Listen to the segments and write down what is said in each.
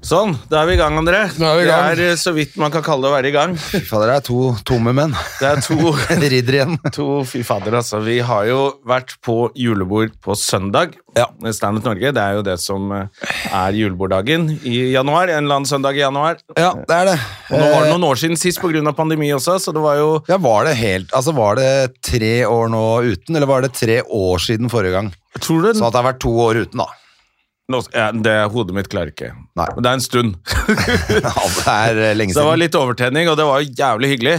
Sånn, da er vi i gang, André. Da er vi i gang. Det er eh, så vidt man kan kalle det å være i gang. Fader, det er to tomme menn. Det er to, Ridder igjen. to fy fader, altså. Vi har jo vært på julebord på søndag. Ja. Standup Norge. Det er jo det som eh, er juleborddagen i januar. En eller annen søndag i januar. Ja, det er det. Og nå var det noen år siden sist pga. pandemi også, så det var jo Ja, var det helt Altså, var det tre år nå uten, eller var det tre år siden forrige gang? Tror du Så at det har vært to år uten, da. Ja, det Hodet mitt klarer ikke. Nei. Men det er en stund. Ja, det er lenge siden. Så det var litt overtenning, og det var jævlig hyggelig.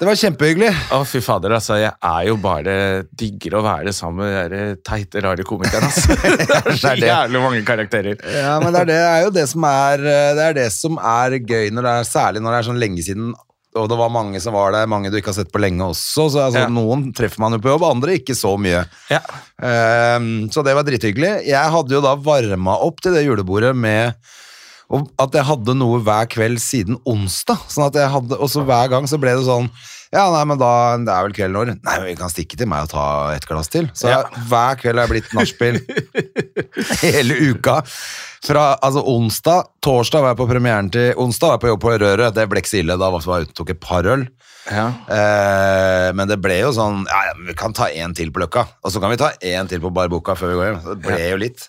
Det var kjempehyggelig. Å, fy fader, altså. Jeg er jo bare digger å være sammen med de teite, rare komikerne. Altså. Det er så Det det. jævlig mange karakterer. Ja, men det er, det er jo det som er eh, Det er det som er gøy, når det er, særlig når det er sånn lenge siden. Og det var mange som var der, mange du ikke har sett på lenge også. Så altså, Ja. Noen treffer man jo på jobb, andre ikke så mye. Ja. Um, så det var drithyggelig. Jeg hadde jo da varma opp til det julebordet med at jeg hadde noe hver kveld siden onsdag. Sånn at jeg hadde, og så hver gang så ble det sånn Ja, nei, men da Det er vel kvelden over. Nei, men vi kan stikke til meg og ta et glass til. Så Ja. jeg, hver kveld har jeg blitt nachspiel hele uka. Fra altså onsdag, torsdag var jeg på premieren til Onsdag var jeg på jobb på Røret. Det ble ikke så ille. Da var jeg ute og tok et par øl. Ja. Eh, men det ble jo sånn Ja, vi kan ta én til på Løkka. Og så kan vi ta én til på Barboka før vi går hjem. Så Det ble jo litt.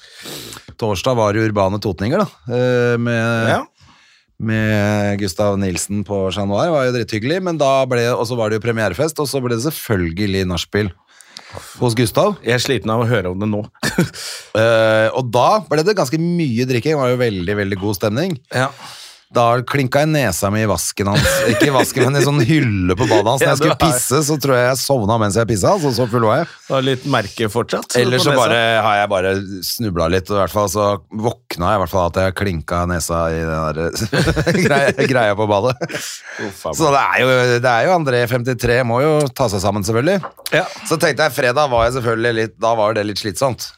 Torsdag var det Urbane Totninger, da. eh, med. Med Gustav Nilsen på Chat Noir. Var jo drithyggelig. Men da ble Og så var det jo premierefest, og så ble det selvfølgelig nachspiel hos Gustav. Jeg er sliten av å høre om det nå. uh, og da ble det ganske mye drikking. Det var jo veldig, veldig god stemning. ja. Da klinka jeg nesa mi i vasken hans. Ikke i vasken, men i sånn hylle på badet hans. Når jeg skulle pisse, så tror jeg jeg sovna mens jeg pissa. Altså, så full var jeg. Det var litt merke fortsatt. Ellers så bare har jeg bare snubla litt, og i hvert fall så våkna jeg i hvert fall at jeg klinka nesa i den der greia, på badet. Så det er jo, det er jo André 53, må jo ta seg sammen, selvfølgelig. Ja. Så tenkte jeg fredag var jeg selvfølgelig litt Da var det litt slitsomt.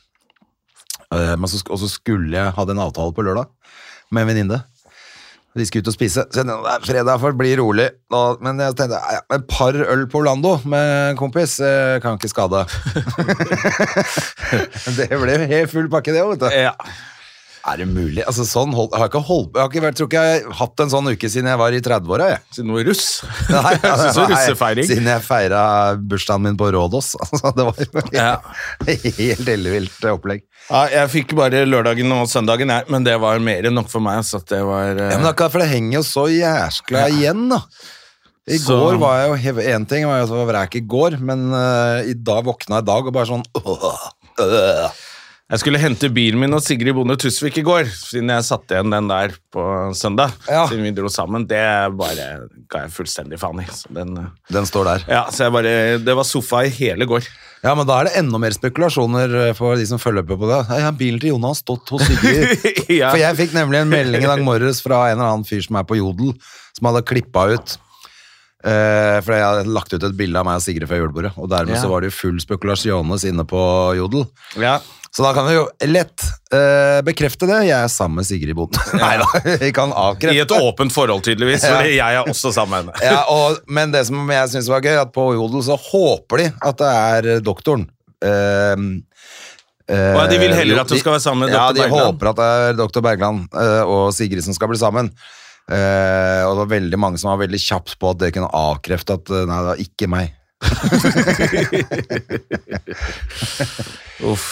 Eh, Men så, og så skulle jeg hadde en avtale på lørdag med en venninne. Vi skulle ut og spise. Så jeg tenkte, fredag får bli rolig. Men jeg tenkte ja, et par øl på Orlando med en kompis eh, kan ikke skade. det ble helt full pakke, det òg, vet du. Ja. Er det mulig? Altså, sånn hold, jeg har ikke holdt, jeg har ikke tror ikke jeg har hatt en sånn uke siden jeg var i 30-åra. jeg. Siden du var russ. Nei, ja, det russefeiring. Siden jeg feira bursdagen min på Rådås. Altså, det var jo Ja. helt ellevilt opplegg. Ja, jeg fikk bare lørdagen og søndagen, jeg, men det var mer enn nok for meg. Så det var uh... Ja, men akkurat for det henger jo så jæskla igjen, da. I Så- går var jeg jo Én En ting var jeg var vrek i går, men uh, i dag våkna jeg i dag og bare sånn øh, øh. Jeg skulle hente bilen min og Sigrid Bonde Tusvik i går, siden jeg satte igjen den der på søndag. Ja. Siden vi dro sammen. Det bare ga jeg fullstendig faen i. Den, Den står der. ja, så jeg bare, det var sofa i hele går. Ja, men da er det enda mer spekulasjoner eh, for de som følger med på det. Ja, bilen til Jonas stått hos Sigrid. Ja. For jeg fikk nemlig en melding i dag morges fra en eller annen fyr som er på Jodel, som hadde klippa ut eh, For jeg hadde lagt ut et bilde av meg og Sigrid fra julebordet, og dermed Ja. så var det jo full spekulasjones inne på Jodel. Ja. Så da kan vi jo lett eh, bekrefte det. Jeg er sammen med Sigrid Bonde. Nei da, vi kan I et åpent forhold, tydeligvis, Ja. fordi jeg er også sammen med henne. Ja, og, men det som jeg syns var gøy, at på Jodel så håper de at det er doktoren. Eh, eh, de vil heller at du skal være sammen med dr. Ja, de Bergland. håper at det er dr. Bergland eh, og Sigrid som skal bli sammen. Eh, og det var veldig mange som var veldig kjapt på at det kunne avkrefte at eh, nei, det var ikke meg. Uff.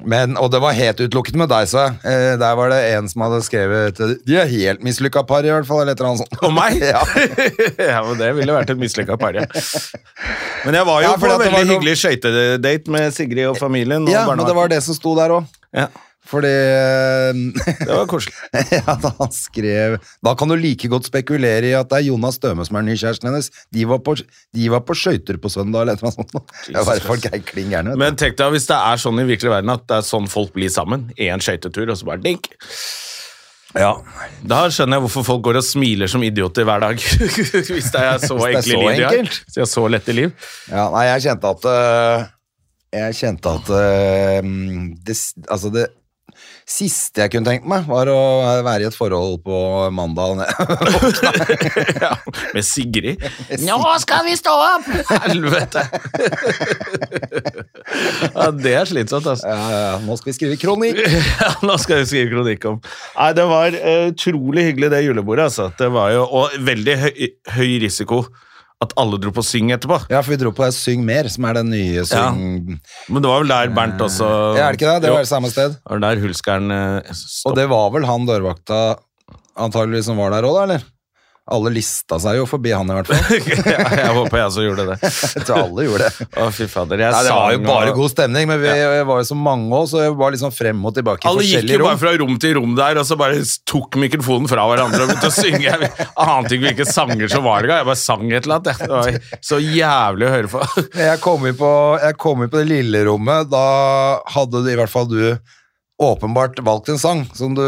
Men, og det var helt utelukket med deg, så eh, Der var det en som hadde skrevet De er helt mislykka par, i hvert fall. Eller et eller annet sånt. Og meg? ja. ja, men Det ville vært et mislykka par, ja. Men jeg var jo Ja, på en veldig noe- hyggelig skøytedate med Sigrid og familien. Og ja, men det var det som sto der òg. Ja, Fordi eh, det var koselig. ja, da han skrev Da kan du like godt spekulere i at det er Jonas Støme som er nykjæresten hennes. De var på, de var på skøyter på søndag, eller noe sånt. Bare folk er kling gærne. Men tenk deg hvis det er sånn i virkelig verden at det er sånn folk blir sammen. Én skøytetur, og så bare dink. Ja. Da skjønner jeg hvorfor folk går og smiler som idioter hver dag. Hvis det er så enkle så liv de har. Hvis de har så lette liv. Ja, nei, jeg kjente at øh, Jeg kjente at øh, det, Altså, det siste jeg kunne tenkt meg, var å være i et forhold på mandag. Ja, med Sigrid. Nå skal vi stå opp! Helvete! ja, det er slitsomt, altså. Ja, ja, ja, nå skal vi skrive kronikk. Ja, nå skal vi skrive kronikk om. Nei, Det var eh, utrolig hyggelig, det julebordet. altså. Det var jo, Og veldig høy, høy risiko at alle dro på syng etterpå. Ja, for vi dro på det Syng mer, som er den nye syng... Men det var vel der Bernt også Ja, er det ikke det? Det Jo, var samme sted. det var der Hulskeren eh, Og det var vel han dørvakta antageligvis som var der òg, da, eller? Alle lista seg jo forbi han, i hvert fall. ja, jeg håper jeg også gjorde det. Jeg tror alle gjorde det. Å, fy fader. Nei, det var jo bare og- god stemning, men vi var jo så mange òg, så jeg var liksom frem og tilbake i Alle gikk jo bare fra rom til rom der, og så bare tok mikrofonen fra hverandre og begynte å synge. Jeg ante ikke hvilke sanger som var det engang. Jeg bare sang et eller annet. Det var så jævlig å høre på. Jeg kom inn på, kom inn på det lille rommet, da hadde du i hvert fall du åpenbart valgt en sang som du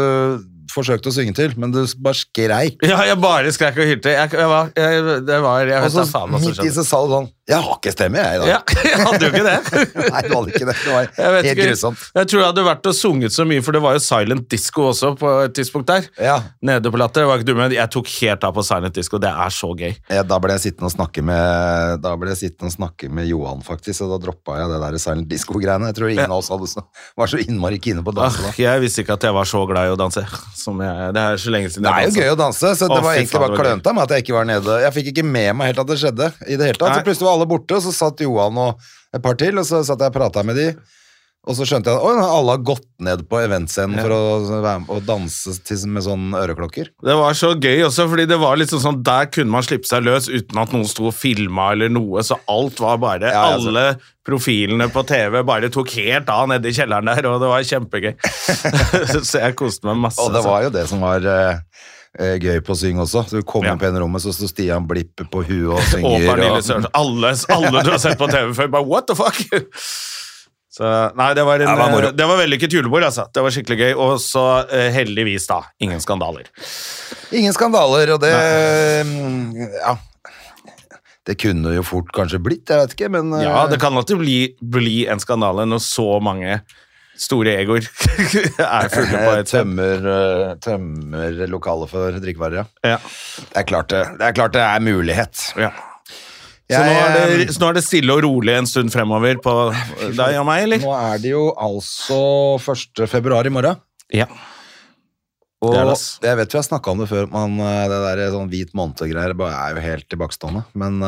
forsøkte å synge til, men du bare skreik. Ja, jeg bare skrek og hylte. Jeg, jeg var, jeg, det var, jeg Og vet så da faen hva som midt i seg sa du sånn Jeg har ikke stemme, jeg, i dag. Ja, jeg hadde jo ikke det. Nei, du hadde ikke det. Det var Jeg helt ikke. grusomt. Jeg tror jeg hadde vært og sunget så mye, for det var jo silent disco også på et tidspunkt der. Ja. Nede på Latter. Var ikke du, med? jeg tok helt av på silent disco. Det er så gøy. Ja, Da ble jeg sittende og snakke med Da ble jeg sittende og snakke med Johan, faktisk, og da droppa jeg det der silent disco-greiene. Jeg tror ingen av oss hadde så, var så innmari kine på å danse da. jeg visste ikke at jeg var så glad i å danse. Som jeg, det er så lenge siden Det er jo gøy å danse, så det Å, var egentlig bare klønete med at jeg ikke var nede. Jeg fikk ikke med meg helt at det skjedde i det hele tatt. Så plutselig var alle borte, og så satt Johan og et par til, og så satt jeg og prata med de. Og så skjønte jeg at alle har gått ned på eventscenen for å, være med, og danse til, med sånne øreklokker. Det var så gøy også, fordi det var liksom sånn, der kunne man slippe seg løs uten at noen sto og filma eller noe, så alt var bare Ja, altså. Alle profilene på TV bare tok helt av nede i kjelleren der, og det var kjempegøy. så jeg koste meg masse. Og det altså. var jo det som var eh, eh, gøy på å synge også. Så du kom Ja. inn på en rommet, så sto Stian Blipp på huet og Og synger. Pernille og- Sørensen. Alle, alle du har sett på TV før, bare what the fuck? Så, nei, det var, en, det var det var vellykket julebord, altså. Det var skikkelig gøy. Og så eh, heldigvis, da, ingen skandaler. Ingen skandaler, og det nei. Ja. Det kunne jo fort kanskje blitt, jeg vet ikke, men eh, Ja, det kan alltid bli, bli en skandale når så mange store egoer er fulle på et tømmer, eh, tømmer lokalet for drikkevarer, ja. Ja. Det er klart det, det er, klart det er mulighet. Ja. Så Jeg, nå er, det, eh, nå er det stille og rolig en stund fremover på deg og meg, eller? Nå er det jo altså 1. februar i morgen. Ja. Og jeg vet vi har snakka om det før, men eh, det der sånn hvit måned-greier er jo helt tilbakestående. Men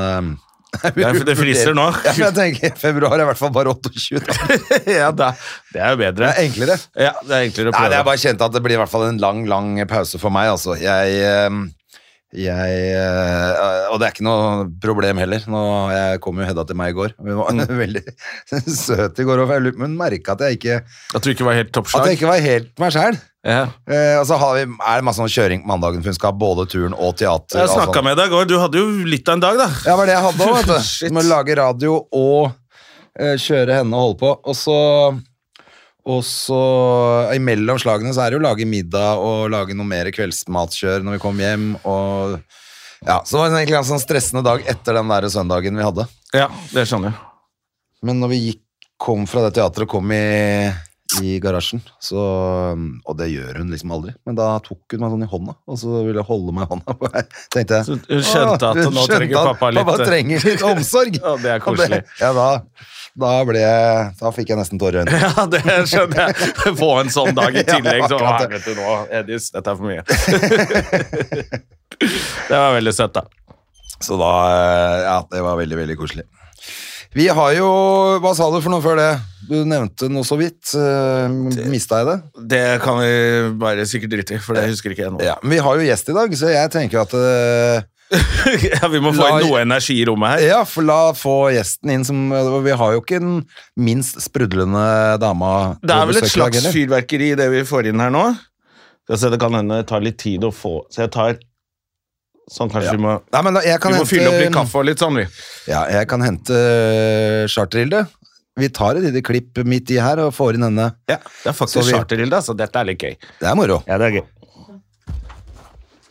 Det, er, det friser nå. Ja, jeg tenker Februar er i hvert fall bare 28. Ja, det, det er jo bedre. Det er enklere. Ja, det er enklere å Nei, prøve. det er bare kjent at det blir i hvert fall en lang, lang pause for meg, altså. Jeg, eh, jeg eh, Og det er ikke noe problem heller. Nå, jeg kom jo Hedda til meg i går. Hun var Mm. veldig søt i går, og men merka at jeg ikke At du ikke var helt At jeg ikke var helt meg sjæl. Ja. Eh, og så vi, er det masse sånn kjøring på mandagen, for hun skal ha både turen og teater. Jeg snakka sånn. med deg i går. Du hadde jo litt av en dag, da. Ja, det var det jeg hadde òg. Med å lage radio og eh, kjøre henne og holde på. Og så og så imellom slagene så er det jo å lage middag og lage noe mer kveldsmatkjør når vi kommer hjem. Og ja, Så det var egentlig en sånn stressende dag etter den der søndagen vi hadde. Ja, det skjønner jeg. Men når vi gikk, kom fra det teatret og kom i, i garasjen, så Og det gjør hun liksom aldri, men da tok hun meg sånn i hånda, og så ville jeg holde meg i hånda. På jeg tenkte jeg Så hun skjønte at hun nå trenger pappa litt- Pappa trenger litt omsorg. Ja, det er Og koselig. ja, da, da ble Da fikk jeg nesten tårer i øynene. Ja, det skjønner jeg. Få en sånn dag i Ja, tillegg. Så, det. vet du nå, Edis, dette er for mye. Det var veldig søtt, da. Så da eh, Ja, det var veldig, veldig koselig. Vi har jo Hva sa du for noe før det? Du nevnte noe så vidt. Uh, Mista jeg det? Det kan vi bare sikkert drite i, for det husker ikke jeg nå. Ja, Men vi har jo gjest i dag, så jeg tenker at eh, Ja, vi må få La- inn noe energi i rommet her. Ja, for la få gjesten inn som Vi har jo ikke den minst sprudlende dama Det er vel et slags heller. fyrverkeri, det vi får inn her nå. Skal se, det kan hende det tar litt tid å få Så jeg tar Sånn, kanskje Ja. vi må Nei, men jeg kan Vi må hente, fylle opp litt kaffe og litt sånn, vi. Ja, jeg kan hente charterilde Charterhilde. Vi tar et lite klipp midt i her og får inn henne. Ja, det er faktisk charterilde, charterhilde, så dette er litt gøy. Det er moro. Ja, det er gøy.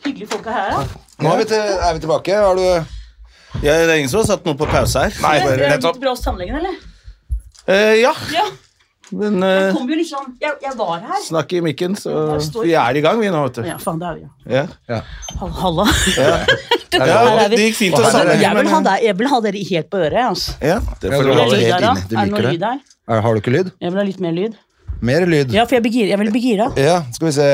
hyggelige folka her. da. Nå er vi, til, er vi tilbake. Har du Ja, det er ingen som har satt noe på pause her. Nei, Er nettopp. litt bra hos tannlegen, eller? Eh, ja, Ja. men Jeg eh, kom jo litt sånn Jeg, jeg var her. snakk i mikken, så vi er i gang, vi nå, vet du. Ja, faen, det er vi Ja. Ja, Hall- Halla. ja. Ja er det gikk fint å det- sammenligne. Jeg vil ha deg, jeg vil ha dere helt på øret. Altså. Ja, det får du ha Er helt inne, du liker det? Er, Har du ikke lyd? Jeg vil ha litt mer lyd. Mer lyd. Ja, for jeg, begir, jeg vil bli gira. Ja, skal vi se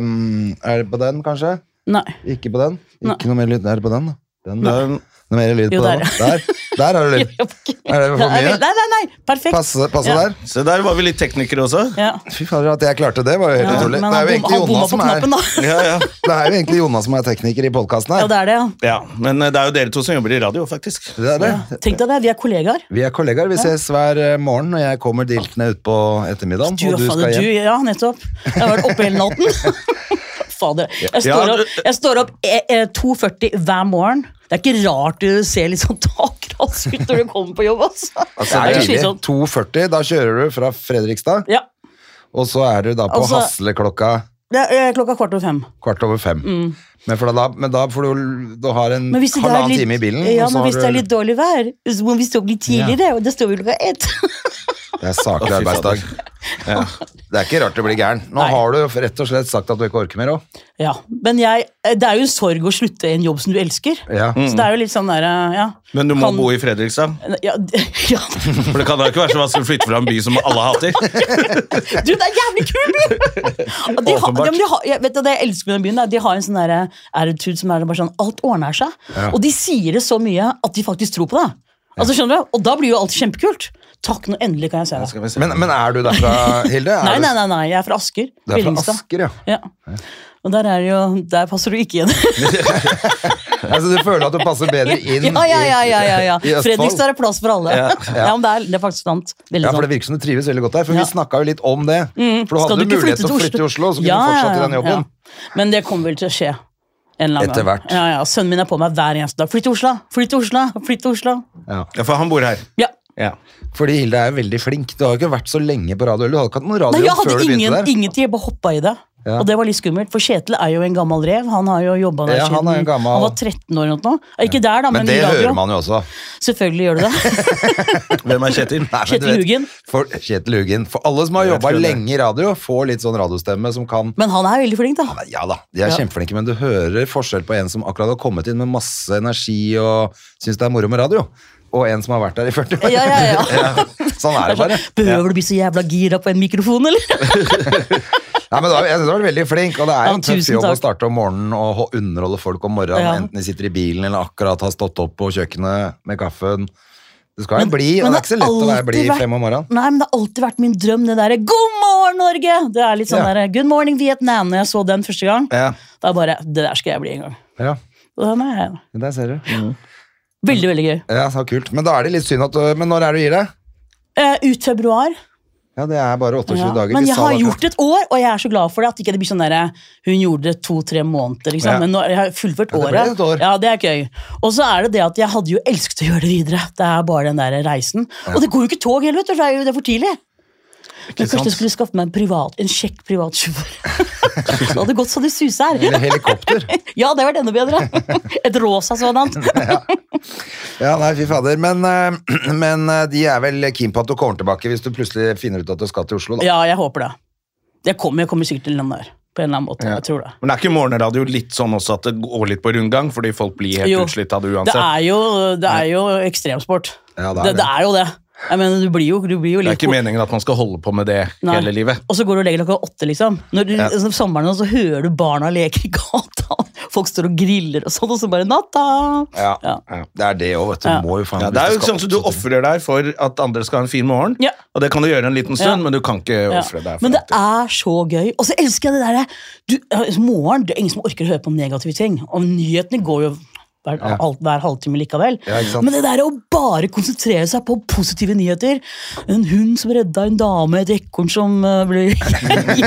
um, Er det på den, kanskje? Nei. Ikke på den? Nei. Ikke noe mer lyd. Er på den, da? Den. Den- Noe mer lyd på den? der. Der, der har du lyd. Er det for Nei, mye? nei, nei, perfekt. Passe, passe Ja. der? Se, der var vi litt teknikere også. Ja. Fy fader, at jeg klarte det, var jo helt Ja, utrolig. men Det er jo egentlig Jonas som er. Ja, ja. Det er jo egentlig Jonas som er tekniker i podkasten Ja, det er det, ja. ja, Men eh, det er jo dere to som jobber i radio, faktisk. Det er det. Tenk deg det, vi er kollegaer. Vi er kollegaer. Vi ses hver eh, morgen når jeg kommer diltende utpå ettermiddagen. Du, Og du skal hjem. du, ja, nettopp. Jeg har vært oppe hele natten. Fader. Jeg står opp, jeg står opp eh, eh, 2.40 hver morgen. Det er ikke rart du ser litt sånn takras ut når du kommer på jobb. Altså. Det det er tidlig. slitsomt. 2.40, da kjører du fra Fredrikstad, Ja, og så er du da på Altså- Hasleklokka det er eh, klokka kvart over fem. kvart over fem. Men, for da, men da får du, du har en Mm. Men halvannen time i bilen. ja, men hvis det er litt dårlig vær, så må vi stå opp litt tidligere, og det står vi klokka ett. Det er saklig arbeidsdag. Ja. Det er ikke rart det blir gæren. Nå Nei. har du rett og slett sagt at du ikke orker mer òg. Ja, men jeg, eh, det er jo en sorg å slutte i en jobb som du elsker. Ja. Så det er jo litt sånn der, eh, ja. Men du må kan... bo i Fredrikstad. Ja, ja. For det kan da ikke være så vanskelig å flytte fra en by som alle hater. Du, det er en jævlig kul by! De ha, de, de ha, jeg vet du, det jeg elsker med den byen, er at de har en sånn der attitude som er bare sånn Alt ordner seg. Og de sier det så mye at de faktisk tror på det. Altså skjønner du? Og da blir jo alt kjempekult. Takk, nå endelig kan jeg se se. Men, men er du derfra, Hilde? Nei, nei, nei, nei, jeg er fra Asker. Du er fra. Asker, ja. Ja. Og der er det jo Der passer du ikke inn. Altså, du føler at du passer bedre inn ja, ja, ja, ja, ja, ja. i, Østfold? Fredrikstad er plass for alle. Ja, Ja. men det er, det er faktisk sant. Veldig Ja, for det virker som du trives veldig godt der. For Ja. vi snakka jo litt om det. For du hadde du mulighet til å flytte til Oslo, så kunne Ja, du fortsatt i den jobben. ja. Men det kommer vel til å skje. Etter gang. hvert. Ja, ja. Sønnen min er på meg hver eneste dag. Flytt til Oslo! Flytt til Oslo! Flytt til Oslo! Ja. Ja, for han bor her. Ja. Ja. Fordi Hilde er veldig flink. Du har jo ikke vært så lenge på radio. Du hadde ikke hatt noen Nei, jeg hadde før du ingen, begynte der. ingenting. Jeg bare hoppa i det. Ja. Og det var litt skummelt, for Kjetil er jo en gammel rev. Han har jo jobba der Ja, siden han, gammel- han var 13 år nå. Ikke der, da, men, Men det hører man jo også. Selvfølgelig gjør du det. Hvem er Kjetil? Nei, Kjetil Hugen. For, Kjetil Hugen. For alle som har jobba lenge i radio, får litt sånn radiostemme som kan Men han er veldig flink, da. Ja da, de er Ja. kjempeflinke, men du hører forskjell på en som akkurat har kommet inn med masse energi og syns det er moro med radio, og en som har vært der i 40 år. Ja, ja, ja. Sånn er det bare. Behøver du bli så jævla gira på en mikrofon, eller? Nei, men da, jeg synes du har vært veldig flink, og det er Ja, en tøff tusen jobb å starte om morgenen og underholde folk om morgenen, Ja. enten de sitter i bilen eller akkurat har stått opp på kjøkkenet med kaffen. Du skal Men- bli, og det er ikke så lett å være blid frem om morgenen. Nei, men det har alltid vært min drøm, det derre 'God morgen, Norge!' Det er litt sånn Ja. derre 'Good morning, Vietnam' Når jeg så den første gang. Ja, Da bare Det der skal jeg bli en gang. ja, Og den er der ser du. veldig, veldig gøy. Ja, så kult. Men da er det litt synd at du, Men når er det du gir deg? Eh, ut februar. Ja, det er bare 28 Ja. dager. Men jeg har gjort et år, og jeg er så glad for det. At ikke det blir sånn derre Hun gjorde det to-tre måneder, liksom. Ja. Men nå, jeg har fullført Ja, året. et år. Ja, det er gøy. Og så er det det at jeg hadde jo elsket å gjøre det videre. Det er bare den der reisen. Og det går jo ikke tog heller, vet du. for Det er jo det er for tidlig. Men kanskje jeg skulle skaffe meg en, privat, en kjekk privatsjåfør. det hadde gått så det suser. Eller helikopter. Ja, det hadde vært enda bedre. Et rosa sådant. Ja, nei, fy fader. Men, eh, men eh, de er vel keen på at du kommer tilbake hvis du plutselig finner ut at du skal til Oslo, da. Ja, jeg håper det. Jeg kommer, jeg kommer sikkert til landet der. På en eller annen måte. Ja. Jeg tror det. Men er ikke morgenradio litt sånn også at det går litt på rundgang? Fordi folk blir helt Jo. utslitt av det Det uansett? er jo, det er jo ekstremsport. Ja, det er det, det det. er jo det. Jeg mener, du blir jo, du blir jo Det er ikke meningen at man skal holde på med det Nei. hele livet. Og så går du og legger klokka åtte, liksom. Når du, Ja. altså, sommeren, så hører du barna leke i gata. Folk står og griller og sånn, og så bare 'natta'. Ja, Ja. ja. Det er det òg, vet du. Ja. Må jo faen Ja, det er jo sånn at Du ofrer deg for at andre skal ha en fin morgen. Ja. Og det kan du gjøre en liten stund, Ja. men du kan ikke Ja. ofre deg. Men det alltid. er så gøy. Og så elsker jeg det derre du, Morgen, det er ingen som orker å høre på negative ting. Og nyhetene går jo hver, halv- hver halvtime likevel. Ja. Men det der å bare konsentrere seg på positive nyheter En hund som redda en dame, et ekorn som uh, ble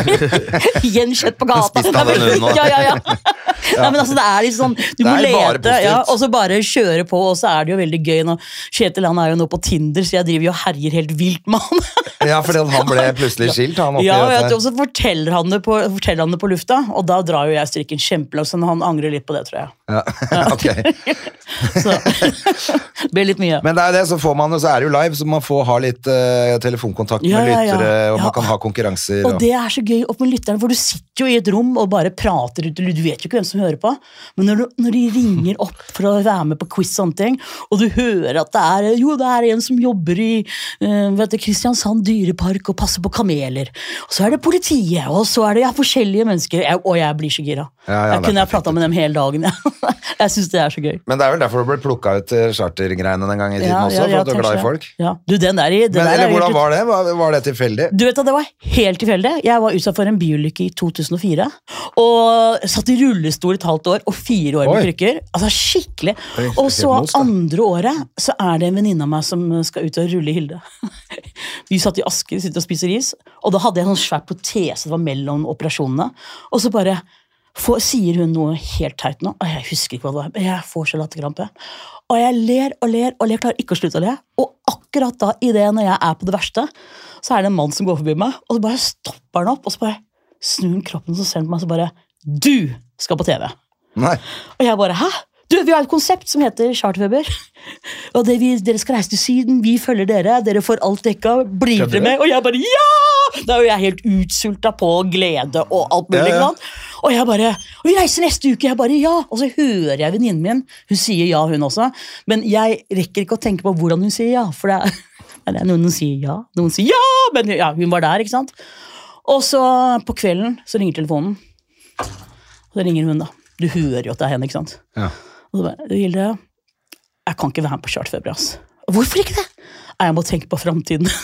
gjenkjent på gata Spist av en hund nå. Ja, ja, ja. Men altså, det er litt sånn Du må lete, ja, og så bare kjøre på, og så er det jo veldig gøy. Nå. Kjetil han er jo nå på Tinder, så jeg driver jo og herjer helt vilt med han. Ja, fordi han ble plutselig skilt, han oppi Ja, dette. og så forteller han, det på, forteller han det på lufta, og da drar jo jeg strikken kjempelangt, så han angrer litt på det, tror jeg. Ja. ok. Så det blir litt mye. Men det er det, så får man, så er det jo live, så man får ha litt uh, telefonkontakt Ja, med ja, ja. lyttere, og Ja. man kan ha konkurranser. Og det er så gøy opp med lytterne, for du sitter jo i et rom og bare prater ut, du vet jo ikke hvem som hører på, men når, du, når de ringer opp for å være med på quiz og sånne ting, og du hører at det er, jo, det er en som jobber i uh, vet du, Kristiansand dyrepark og passer på kameler, og så er det politiet, og så er det ja, forskjellige mennesker, jeg, og jeg blir så gira. Ja, ja, jeg kunne jeg prata med dem hele dagen. jeg syns det er så gøy. Men det er vel derfor du ble plukka ut til chartergreiene den gang i tiden Ja, også, for at du er glad i folk? Ja. Du, den der, i- Men, eller er hvordan var det? Var, var det tilfeldig? Du vet at Det var helt tilfeldig. Jeg var utsatt for en biulykke i 2004. Og satt i rullestol et halvt år og fire år med krykker. Altså skikkelig. Og så andre året så er det en venninne av meg som skal ut og rulle i Hilde. Vi satt i Asker sitter og spiser ris, og da hadde jeg en sånn svær protese det var mellom operasjonene. Og så bare får, sier hun noe helt teit nå, og jeg husker ikke hva det var, men jeg får så latterkrampe. Og jeg ler og ler og ler, klarer ikke å slutte å le. Og akkurat da, i det når jeg er på det verste, så er det en mann som går forbi meg, og så bare stopper han opp, og så bare snur han kroppen og ser på meg, og så bare Du skal på TV! Nei. Og jeg bare Hæ? Du, Vi har et konsept som heter Charterfeber. Og det vi, Dere skal reise til Syden, vi følger dere, dere får alt dekka. Blir dere med? Og jeg bare ja! Da er jo jeg helt utsulta på glede og alt mulig. Ja, ja. Og jeg bare Og vi reiser neste uke! Jeg bare ja! Og så hører jeg venninnen min. Hun sier ja, hun også. Men jeg rekker ikke å tenke på hvordan hun sier ja. For det er, det er noen som sier ja, noen sier ja! Men ja, hun var der, ikke sant? Og så på kvelden så ringer telefonen. Og så ringer hun, da. Du hører jo at det er henne, ikke sant? Ja. Og så bare, Hilde, jeg kan ikke være med på charterfeber, ass. Hvorfor ikke det? Jeg må tenke på framtiden.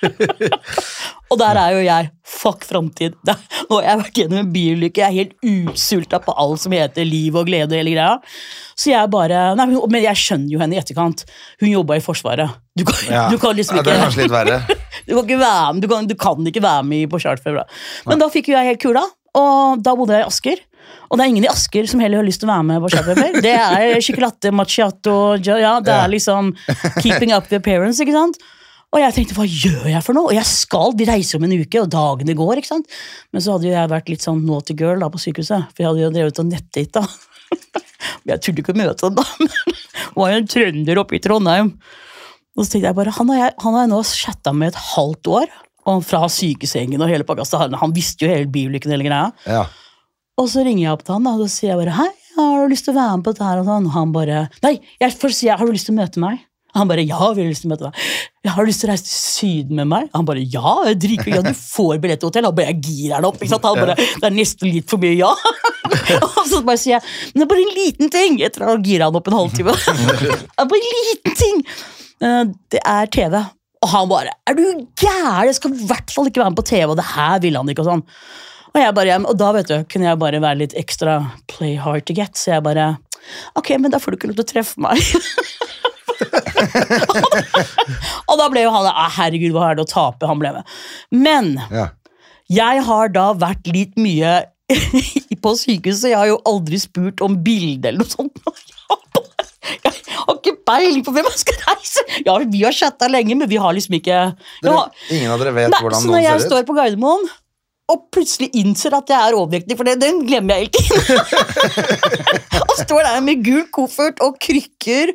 og der er jo jeg. Fuck framtid. Da- Nå har jeg vært gjennom en bilulykke. jeg er helt utsulta på alt som heter liv og glede og hele greia. Så jeg bare nei, men- Men jeg skjønner jo henne i etterkant. Hun jobba i Forsvaret. Du kan, Ja. du kan liksom Ja, det er ikke kanskje litt verre. du kan, ikke være med, du, kan, du kan ikke være med på charterfeber. Men Men da fikk jo jeg helt kula, og da bodde jeg i Asker. Og det er ingen i Asker som heller har lyst til å være med på charterfeber. Det er chocolate macchiato, ja, ja, det er liksom keeping up the appearance, ikke sant? Og jeg tenkte, hva gjør jeg for noe? Og jeg skal, de reiser om en uke, og dagene går, ikke sant? Men så hadde jo jeg vært litt sånn naughty girl da på sykehuset, for jeg hadde jo drevet og nettdata. Men jeg turte ikke å møte dem da. Det var jo en trønder oppe i Trondheim. Og så tenkte jeg bare, Han har jeg, han har jeg nå chatta med et halvt år, og fra sykesengen og hele pakka. Han, han visste jo hele biulykken og hele greia. Ja. Og så ringer jeg opp til han, da, og så sier jeg bare 'Hei, har du lyst til å være med på dette her?' Og sånn. Han bare 'Nei, jeg først sier jeg, har du lyst til å møte meg?' Han bare 'Ja, vi har lyst til å møte deg'. 'Jeg 'Har lyst til å reise til Syden med meg?' Han bare 'Ja, jeg drikker, ja, du får billett til hotell'. Han bare 'Jeg girer han opp'. Ikke sant? Han bare 'Det er nesten litt for mye, ja'. og så bare sier jeg 'Men det er bare en liten ting'. Etter å han girer han opp en halvtime. det er bare en liten ting. Eh, Det er TV. Og han bare 'Er du gæren? Jeg skal i hvert fall ikke være med på TV', og det her ville han ikke. og sånn. Og, jeg bare, og da vet du, kunne jeg bare være litt ekstra play hard to get, så jeg bare Ok, men da får du ikke lov til å treffe meg. og da ble jo han Herregud, hva er det å tape? Han ble med. Men Ja. jeg har da vært litt mye på sykehuset. Jeg har jo aldri spurt om bilde eller noe sånt. Jeg har ikke peiling på hvem jeg skal reise. Ja, Vi har chatta lenge, men vi har liksom ikke Ja, ingen av dere vet Nei, hvordan så når noen jeg ser ut? står på Gardermoen og plutselig innser at jeg er overvektig, for det, den glemmer jeg hele tiden. og står der med gul koffert og krykker.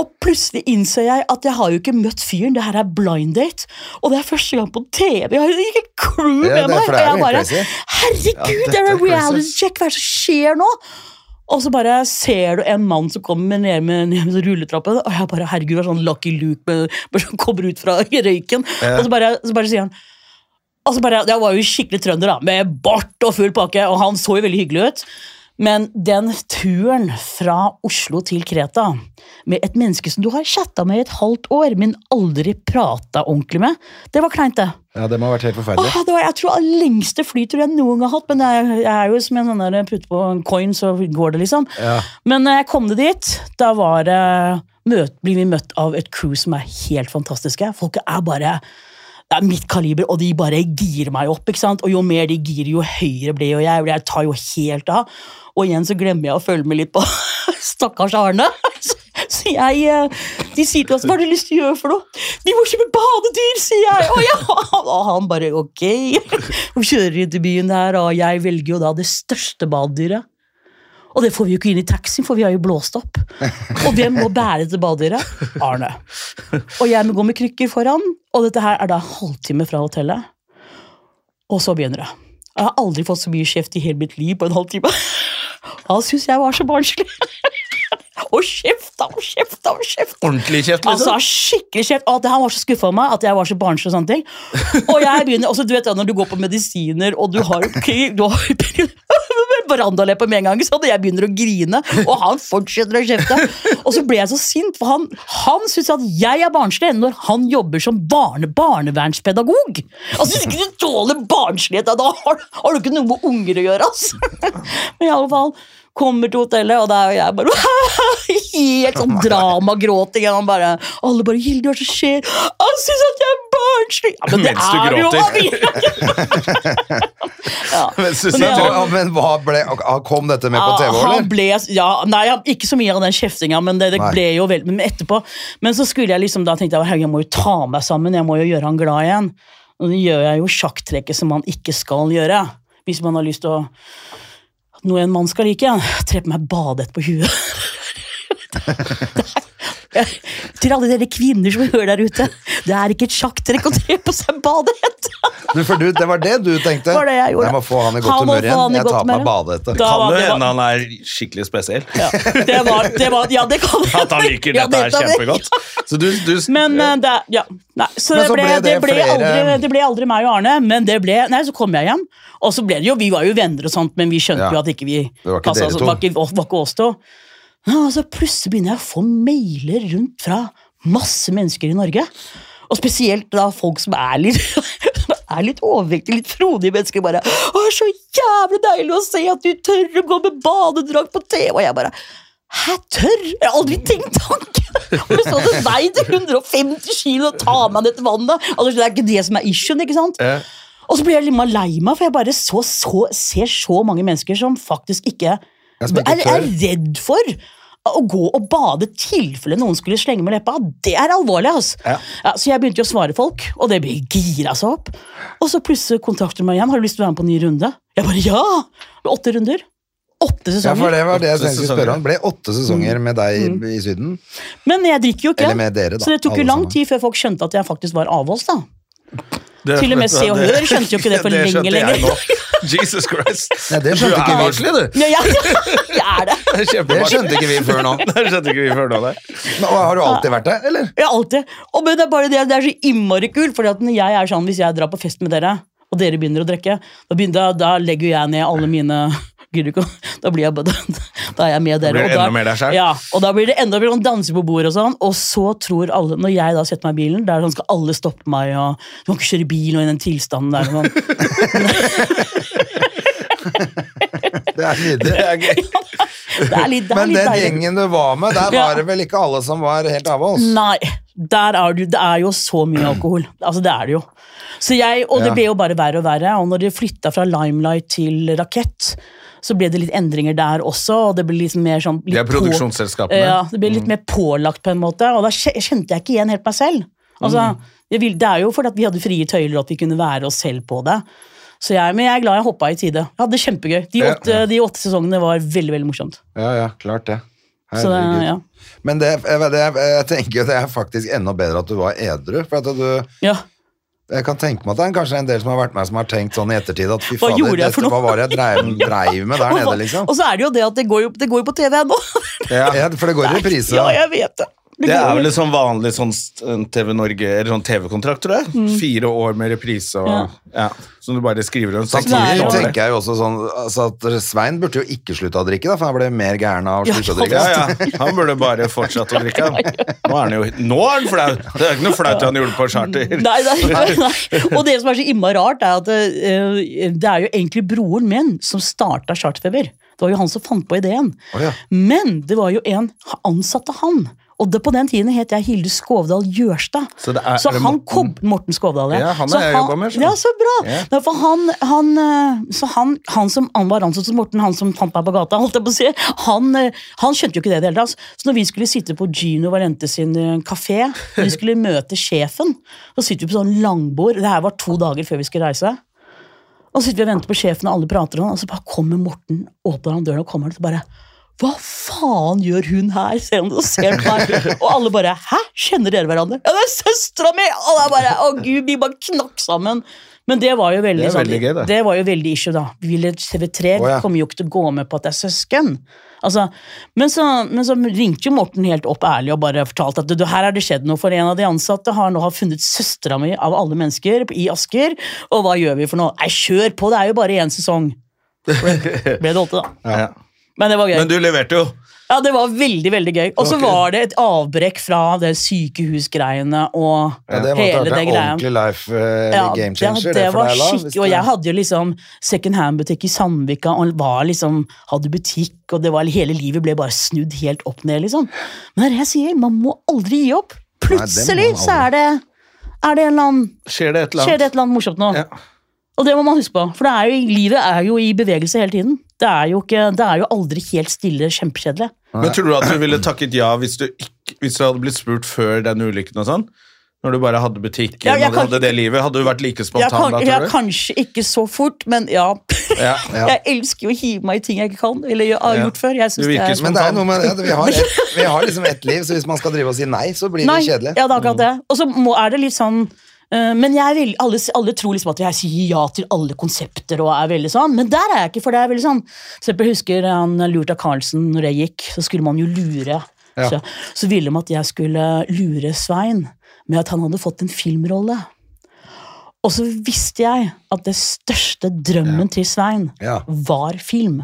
Og plutselig innser jeg at jeg har jo ikke møtt fyren. Det her er blind date. Og det er første gang på TV. Jeg har jo ikke crew med det- meg. Og jeg bare. Herregud, Ja, det er en reality check! Hva er det som skjer nå? Og så bare ser du en mann som kommer ned med, ned med rulletrappen, og jeg bare, herregud, det er sånn Lucky Luke med, som kommer ut fra røyken. Og så bare, så bare sier han og så bare, Jeg var jo skikkelig trønder, da, med bart og full pakke, og han så jo veldig hyggelig ut. Men den turen fra Oslo til Kreta med et menneske som du har chatta med i et halvt år, men aldri prata ordentlig med, det var kleint, det. Ja, det må ha vært helt forferdelig. Åh, det var, jeg tror det lengste flytur jeg noen gang har hatt, men jeg, jeg er jo som en sånn der putte på en coin, så går det, liksom. Ja. Men jeg kom det dit, da var det møt, blir vi møtt av et crew som er helt fantastiske. Folket er bare det er mitt kaliber, og de bare girer meg opp. ikke sant? Og jo mer de girer, jo høyere blir jo jeg. og Jeg tar jo helt av. Og igjen så glemmer jeg å følge med litt på stakkars Arne. Så, jeg, eh, De sier til oss hva har du lyst til å gjøre for noe. Vi må kjøpe badedyr, sier jeg! Og, jeg, og han bare ok. Og kjører inn til byen her, og jeg velger jo da det største badedyret. Og det får vi jo ikke inn i taxien, for vi har jo blåst opp. Og hvem må bære til badedyret? Arne. Og jeg må gå med krykker foran, og dette her er da halvtime fra hotellet. Og så begynner det. Jeg har aldri fått så mye kjeft i hele mitt liv på en halvtime. Han syntes jeg var så barnslig. Og kjefta og kjefta og kjefta. Ordentlig kjeft, liksom? Altså, skikkelig kjeft. Og han var så skuffa over meg at jeg var så barnslig. Og sånne ting. Og jeg begynner, også, du vet da, Når du går på medisiner og du har, du har verandaleppe med en gang, så jeg begynner å grine, og han fortsetter å kjefte. Og så ble jeg så sint, for han, han syns at jeg er barnslig når han jobber som barne, barnevernspedagog. Altså, Hvis ikke du tåler barnslighet, da har, har du ikke noe med unger å gjøre. Altså. Men i alle fall kommer til hotellet, og da er jeg bare helt sånn dramagråting. og Han bare, alle bare 'Hilde, hva er det som skjer?' 'Han syns at jeg er barnslig!' Ja, men Mens du er jo gråter. ja. Men ja, men hva ble, Kom dette med på TV, han eller? ble, ja, nei, ikke så mye av den kjeftinga, men det, det ble jo vel, Men etterpå Men så skulle jeg liksom da tenkte jeg, jeg må jo ta meg sammen, jeg må jo gjøre han glad igjen. Og da gjør jeg jo sjakktrekket som man ikke skal gjøre. Hvis man har lyst til å noe en mann skal like, tre på meg badet på huet. Det er- Til alle dere kvinner som hører der ute, det er ikke et sjakktrekk å tre på seg du, det var det du tenkte? var det jeg gjorde. må få han i godt humør igjen. Jeg tar på meg badehette. Kan det hende han er skikkelig spesiell? Ja, det var, det var, ja, det kan At han liker Ja, dette her kjempegodt? Så du, du Men eh, det, ja, nei, så så ble, det, det ble flere- aldri, det ble aldri meg og Arne, men det ble Nei, så kom jeg hjem, og så ble det jo Vi var jo venner og sånt, men vi skjønte Ja. jo at ikke vi Det var ikke dere altså, to. var ikke, var ikke oss to. Ja, så plutselig begynner jeg å få mailer rundt fra masse mennesker i Norge. Og spesielt da folk som er litt er litt overvektige, litt frodige mennesker. bare, 'Å, så jævlig deilig å se at du tør å gå med badedrakt på TV.' Og jeg bare Hæ, tørr? Jeg har aldri tenkt tanken! Og så det veide 150 kilo og ta meg til vannet. Altså, det er ikke det som er issuen, ikke sant? Og så blir jeg litt lei meg, for jeg bare så, så, ser så mange mennesker som faktisk ikke Ikke er, er redd for å gå og bade i tilfelle noen skulle slenge med leppa. Det er alvorlig, altså. Ja. Ja, så jeg begynte jo å svare folk, og det ble gira seg opp. Og så plutselig kontakter de meg igjen. Har du lyst til å være med på en ny runde? Jeg bare ja! Åtte runder. Åtte sesonger. Ja, for det var det jeg tenkte skulle spørre om. Ble åtte sesonger med deg i Syden. Men jeg drikker jo ikke. Eller med dere, da, så det tok jo lang sammen. tid før folk skjønte at jeg faktisk var avholds. da. Det- Til og med Se og det- Hør skjønte jo ikke det for skjønte lenge. lenger. Jesus Christ. Nei, det skjønte ikke vi. barnslig, du. Ja, jeg, jeg er det. Det Det skjønte ikke vi før nå. Det skjønte ikke vi før nå, nei. Men, har du alltid vært det, eller? Ja, alltid. Og men det er bare det, det er så innmari kult, er sånn, hvis jeg drar på fest med dere, og dere begynner å drikke, da, da legger jeg ned alle mine Gidder ikke Da blir jeg bare Da er jeg med dere. det og da. Ja, og da blir det enda mer sånn danse på bordet og sånn, og så tror alle Når jeg da setter meg i bilen, der sånn skal alle stoppe meg, og du kan ikke kjøre bil og i den tilstanden der. Sånn. Det er nydelig. Det er gøy. Det litt, det Men den deilig. gjengen du var med, der var det vel ikke alle som var helt av oss? Nei, der er du, det er jo så mye alkohol. Altså, det er det jo. Så jeg, og det ble jo bare verre og verre. Og når de flytta fra Limelight til Rakett, så ble det litt endringer der også. Og det ble liksom mer sånn litt det er på- produksjonsselskapene. Ja, det ble litt mer pålagt på en måte. Og da kje- kjente jeg ikke igjen helt meg selv. Altså, jeg vil, det er jo fordi vi hadde frie tøyler, at vi kunne være oss selv på det. Så jeg, men jeg er glad jeg hoppa i tide. Jeg hadde det kjempegøy. De Ja. åtte, de åtte sesongene var veldig veldig morsomt. Ja, ja, klart det. Så det, ja. Men det, jeg, jeg, jeg tenker jo det er faktisk enda bedre at du var edru. For at du, ja. Jeg kan tenke meg at det er kanskje en del som har vært med som har tenkt sånn i ettertid at fy fader, for dette, hva var det jeg dreiv, dreiv med der nede, liksom? Og så er det jo det at det går jo, det går jo på TV ennå. Ja, for det går i reprise. Ja, jeg vet det. Det er vel en sånn vanlig sånn TV Norge, eller sånn TV-kontrakt, tror jeg. Fire år med reprise og Mm. Ja. ja. Som du bare skriver om. sak Samtidig tenker jeg jo også sånn altså at Svein burde jo ikke slutte å drikke, da, for han ble mer gæren av å Ja, slutte å drikke. Ja, ja. Han burde bare fortsatt å drikke. Nå er han jo Nå er han flau! Det er ikke noe flaut han gjorde på charter. Nei, nei, nei. Og det som er så innmari rart, er at eh, det er jo egentlig broren min som starta Charterfeber. Det var jo han som fant på ideen. Oh, ja. Men det var jo en ansatte han. Og det, på den tiden het jeg Hilde Skovdal Gjørstad. Så er- er det han Morten? kom Morten Skovdal, Ja, ja han Så har jeg jobba med. Ja, så bra! Ja. Han, han, eh, så han, han som han var ansatt som Morten, han som fant meg på gata, holdt jeg på å si, han, eh, han skjønte jo ikke det i det hele tatt. Så når vi skulle sitte på Gino Valente sin eh, kafé, når vi skulle møte sjefen, så sitter vi på sånn langbord, det her var to dager før vi skulle reise, og så sitter vi og venter på sjefen, og alle prater om, og så bare kommer Morten, åpner han døren og kommer, og så bare hva faen gjør hun her? Ser det og ser på meg? Og alle bare Hæ? Kjenner dere hverandre? Ja, det er søstera mi! Og det er bare, å gud, vi bare knakk sammen. Men det var jo veldig, Det sånn, veldig gøy, det. det var jo veldig issue, da. Vi ville TV3 oh, ja. kommer jo ikke til å gå med på at det er søsken. Altså, men, så, men så ringte jo Morten helt opp ærlig og bare fortalte at du, her er det skjedd noe, for en av de ansatte har nå har funnet søstera mi av alle mennesker i Asker, og hva gjør vi for noe? Nei, kjør på, det er jo bare én sesong. Ble, det åtte, da. Ja. Men det var gøy. Men du leverte jo. Ja, det var veldig, veldig gøy. Og så okay. var det et avbrekk fra det sykehusgreiene og Ja, det hele det greia. ordentlig life uh, Ja, game changer. det, det det var skikkelig, og jeg hadde jo liksom second hand-butikk i Sandvika, og var liksom, hadde butikk, og det var, hele livet ble bare snudd helt opp ned, liksom. Men det er det jeg sier, man må aldri gi opp. Plutselig man så er det, er det en eller annen, skjer det et eller annet morsomt nå. Ja. Og det må man huske på, for det er jo, livet er jo i bevegelse hele tiden. Det er jo, ikke, det er jo aldri helt stille, kjempekjedelig. Men tror du at du ville takket ja hvis du, ikke, hvis du hadde blitt spurt før den ulykken og sånn? Når du bare hadde butikken Ja, og du kan- hadde det livet, hadde du vært like Jeg spontan kan, da, jeg tror du? kanskje ikke så fort, men ja. Ja. Ja. Jeg elsker jo å hive meg i ting jeg ikke kan, eller jeg har Ja. gjort før. Jeg synes Du virker det er... Spontan. Men det er noe med ja, vi, har et, vi har liksom ett liv, så hvis man skal drive og si nei, så blir det kjedelig. ja, det er akkurat det. Og så er det litt sånn men jeg er alle, alle tror liksom at jeg sier ja til alle konsepter, og er veldig sånn, men der er jeg ikke, for det er veldig sånn For jeg husker han Lurta Carlsen, når jeg gikk, så skulle man jo lure. Ja. Så, så ville de at jeg skulle lure Svein med at han hadde fått en filmrolle. Og så visste jeg at det største drømmen til Svein Ja. var film.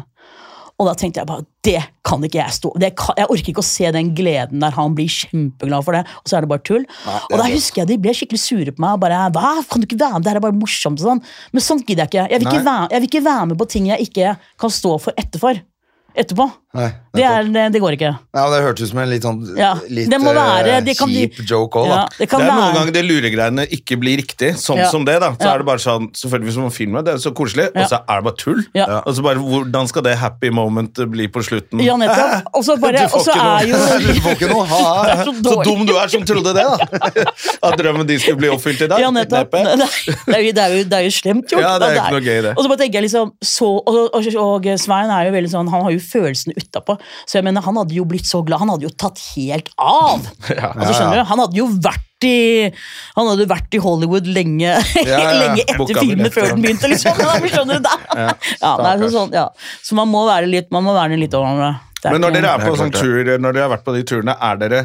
Og da tenkte jeg bare, det kan ikke jeg stå det kan, Jeg orker ikke å se den gleden der han blir kjempeglad for det, og så er det bare tull. det og da husker jeg de ble skikkelig sure på meg. og bare, hva, kan du ikke være med, det her er bare morsomt sånn. Men sånt gidder jeg ikke. Jeg vil ikke, være, jeg vil ikke være med på ting jeg ikke kan stå for etterfor. Etterpå. Nei, Det, er, det, det går ikke. Ja, det hørtes ut som en litt sånn Ja, litt det må være- eh, det kan bli- kjip joke òg, da. Ja, det kan Det er noen ganger det luregreiene ikke blir riktig, sånn Ja. som det. da Så Ja. er det bare sånn, selvfølgelig Hvis man filmer, det er så koselig, Ja. og så er det bare tull. Ja. Og så bare, Hvordan skal det happy moment bli på slutten? Ja, nettopp. Og så bare, og så er jo Du får ikke noe ha er så Så dum du er som trodde det, da! At drømmen din skulle bli oppfylt i dag. Ja, nettopp. Det er, jo, det, er jo, det er jo slemt gjort. Ja, det er ikke noe gøy, det. Og så bare tenker jeg liksom så, og, og, og Svein er jo veldig sånn, han har jo følelsene utapå. Så jeg mener, han hadde jo blitt så glad. Han hadde jo tatt helt av. altså, skjønner du? Han hadde jo vært i Han hadde vært i Hollywood lenge, ja. lenge etter filmen før den begynte. liksom. Ja, skjønner du det? Ja, det så, sånn, ja. så man må være litt man må være litt over hverandre. Det er Men når ikke- dere er på sånn tur, når dere har vært på de turene, er dere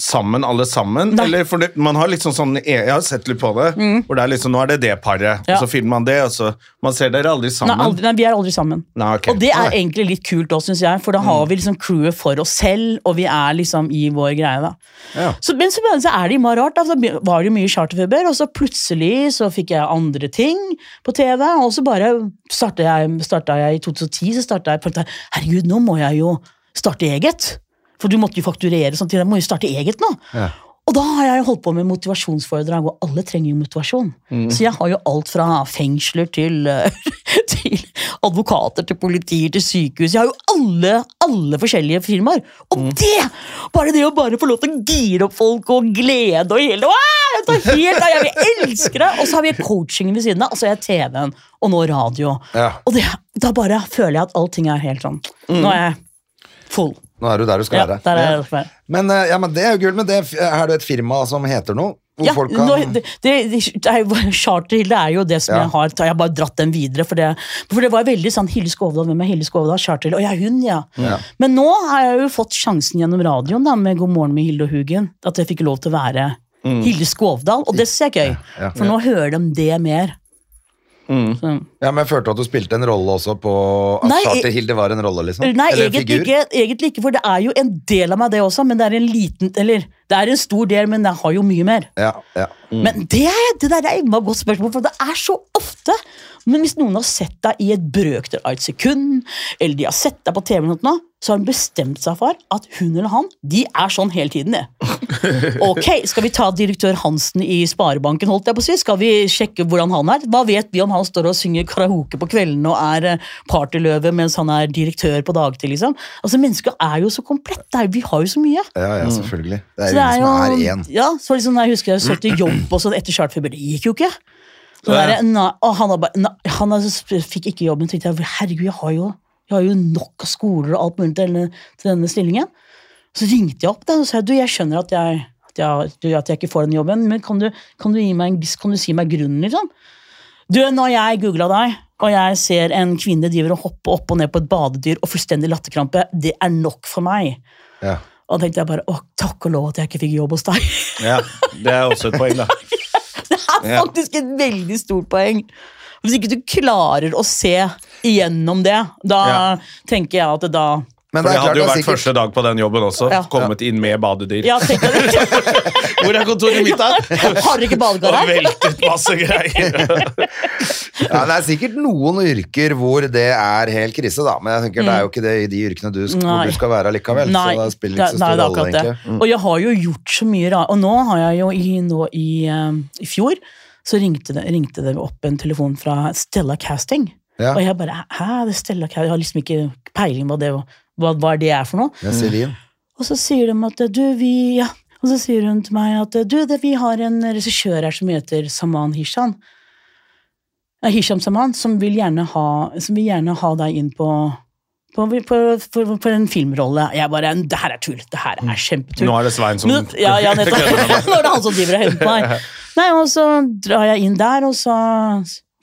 sammen alle sammen? Nei. Eller for det, man har litt sånn, sånn Jeg har sett litt på det, hvor det er liksom Nå er det det paret, Ja. og så filmer man det, og så Man ser dere aldri Nei, sammen. aldri, nei, vi er aldri sammen. Nei, okay. Og det er egentlig litt kult òg, syns jeg, for da har vi liksom crewet for oss selv, og vi er liksom i vår greie, da. Ja. Så, men så, så er det jo rart. Da. Så var det jo mye charterfeber, og så plutselig så fikk jeg andre ting på TV, og så bare starta jeg, startet jeg i 2010, så starta jeg, Herregud, nå må jeg jo starte eget. For du måtte jo fakturere sånn til jeg må jo starte eget nå. Og da har jeg holdt på med motivasjonsforedrag, og alle trenger jo motivasjon. Så jeg har jo alt fra fengsler til, eh, til advokater, til politier, til sykehus. Jeg har jo alle, alle forskjellige firmaer. Og det! Bare det å bare få lov til å gire opp folk og glede og hele jeg helt av, jeg elsker det! Og så har vi coachingen ved siden av, og så er jeg TV-en, og nå radio. Ja. Og det, da bare føler jeg at allting er helt sånn. Nå er jeg full. Nå er du der du skal Ja, være. der er jeg. Men, eh, ja, men det er jo gull, men det, er det et firma som heter noe? Ja, folk nå, kan det, det, det er Charterhilde er jo det som Ja. jeg har Jeg har bare dratt den videre. For det, for det var veldig sånn Hilde Skovdal, hvem er Hilde Skovdal? Charterhilde. Å ja, hun, ja. Ja. Men nå har jeg jo fått sjansen gjennom radioen da, med God morgen med Hilde og Hugen. At jeg fikk lov til å være Hilde Skovdal, og det synes jeg er gøy. Mm. For nå hører de det mer. Så. Ja, men jeg følte at du spilte en rolle også på At Nei, Charter-Hilde var en rolle, liksom? Nei, Eller en egentlig figur? ikke, egentlig ikke, for det er jo en del av meg, det også. Men det er en liten Eller det er en stor del, men det har jo mye mer. Ja, ja. Men det, er- det der er et godt spørsmål, for det er så ofte. Men hvis noen har sett deg i et brøkdel av et sekund, eller de har sett deg på TV, eller noe, så har hun bestemt seg for at hun eller han de er sånn hele tiden. det. Ok, Skal vi ta direktør Hansen i Sparebanken? holdt jeg på å si? Skal vi sjekke hvordan han er? Hva vet vi om han står og synger karaoke på kveldene og er eh, partyløve mens han er direktør på dagtid? liksom? Altså, Mennesker er jo så komplett. Det er, vi har jo så mye. ja, ja selvfølgelig. Det er Så jo som er én. Ja, så liksom, jeg husker jeg søkte jobb og sånn etter charterfeber. Det gikk jo ikke. Så der, na, han, ba, na, han har, fikk ikke jobben. tenkte jeg, herregud, jeg har jo, jeg har jo nok av skoler og alt mulig til denne, til denne stillingen. Så ringte jeg opp da, og sa du, jeg skjønner at jeg, at jeg, du, at jeg ikke får den jobben, men kan du, kan du, meg, en- kan du si meg grunnen, liksom? Du, når jeg googla deg, og jeg ser en kvinne driver og hopper opp og ned på et badedyr og fullstendig latterkrampe, det er nok for meg. Ja. Og da tenkte jeg bare, å, takk og lov at jeg ikke fikk jobb hos deg. Ja, Det er også et poeng, da. Det er faktisk et veldig stort poeng. Hvis ikke du klarer å se igjennom det, da Ja. tenker jeg at det da Men For det det hadde jo vært sikkert første dag på den jobben også. Ja. Kommet inn med badedyr. Ja, Hvor er kontoret mitt, da? Har dere ikke badekar Og veltet masse greier. Ja, det er sikkert noen yrker hvor det er helt krise, da. Men jeg tenker det er jo ikke det i de yrkene du, sk- hvor du skal være likevel. Nei, så det spiller ikke så stor rolle, akkurat det. Og jeg har jo gjort så mye rart. Og nå har jeg jo i, nå i, uh, i fjor så ringte det, ringte det opp en telefon fra Stella Casting. Ja. Og jeg bare Hæ, det er Stella Casting? Jeg har liksom ikke peiling på det, hva, hva det er for noe. Ja, Celine. Og så sier de at du, vi ja. Og så sier hun til meg at du, det, vi har en regissør her som heter Saman Hisham. Hisham Saman, som vil ha, som vil gjerne ha deg inn på på, på, for, for en filmrolle. Jeg bare Det her er tull. Det her er kjempetull. Nå er det Svein som Men, ja, ja, nettopp. Nå er det han som driver og henter meg. Nei, og så drar jeg inn der, og så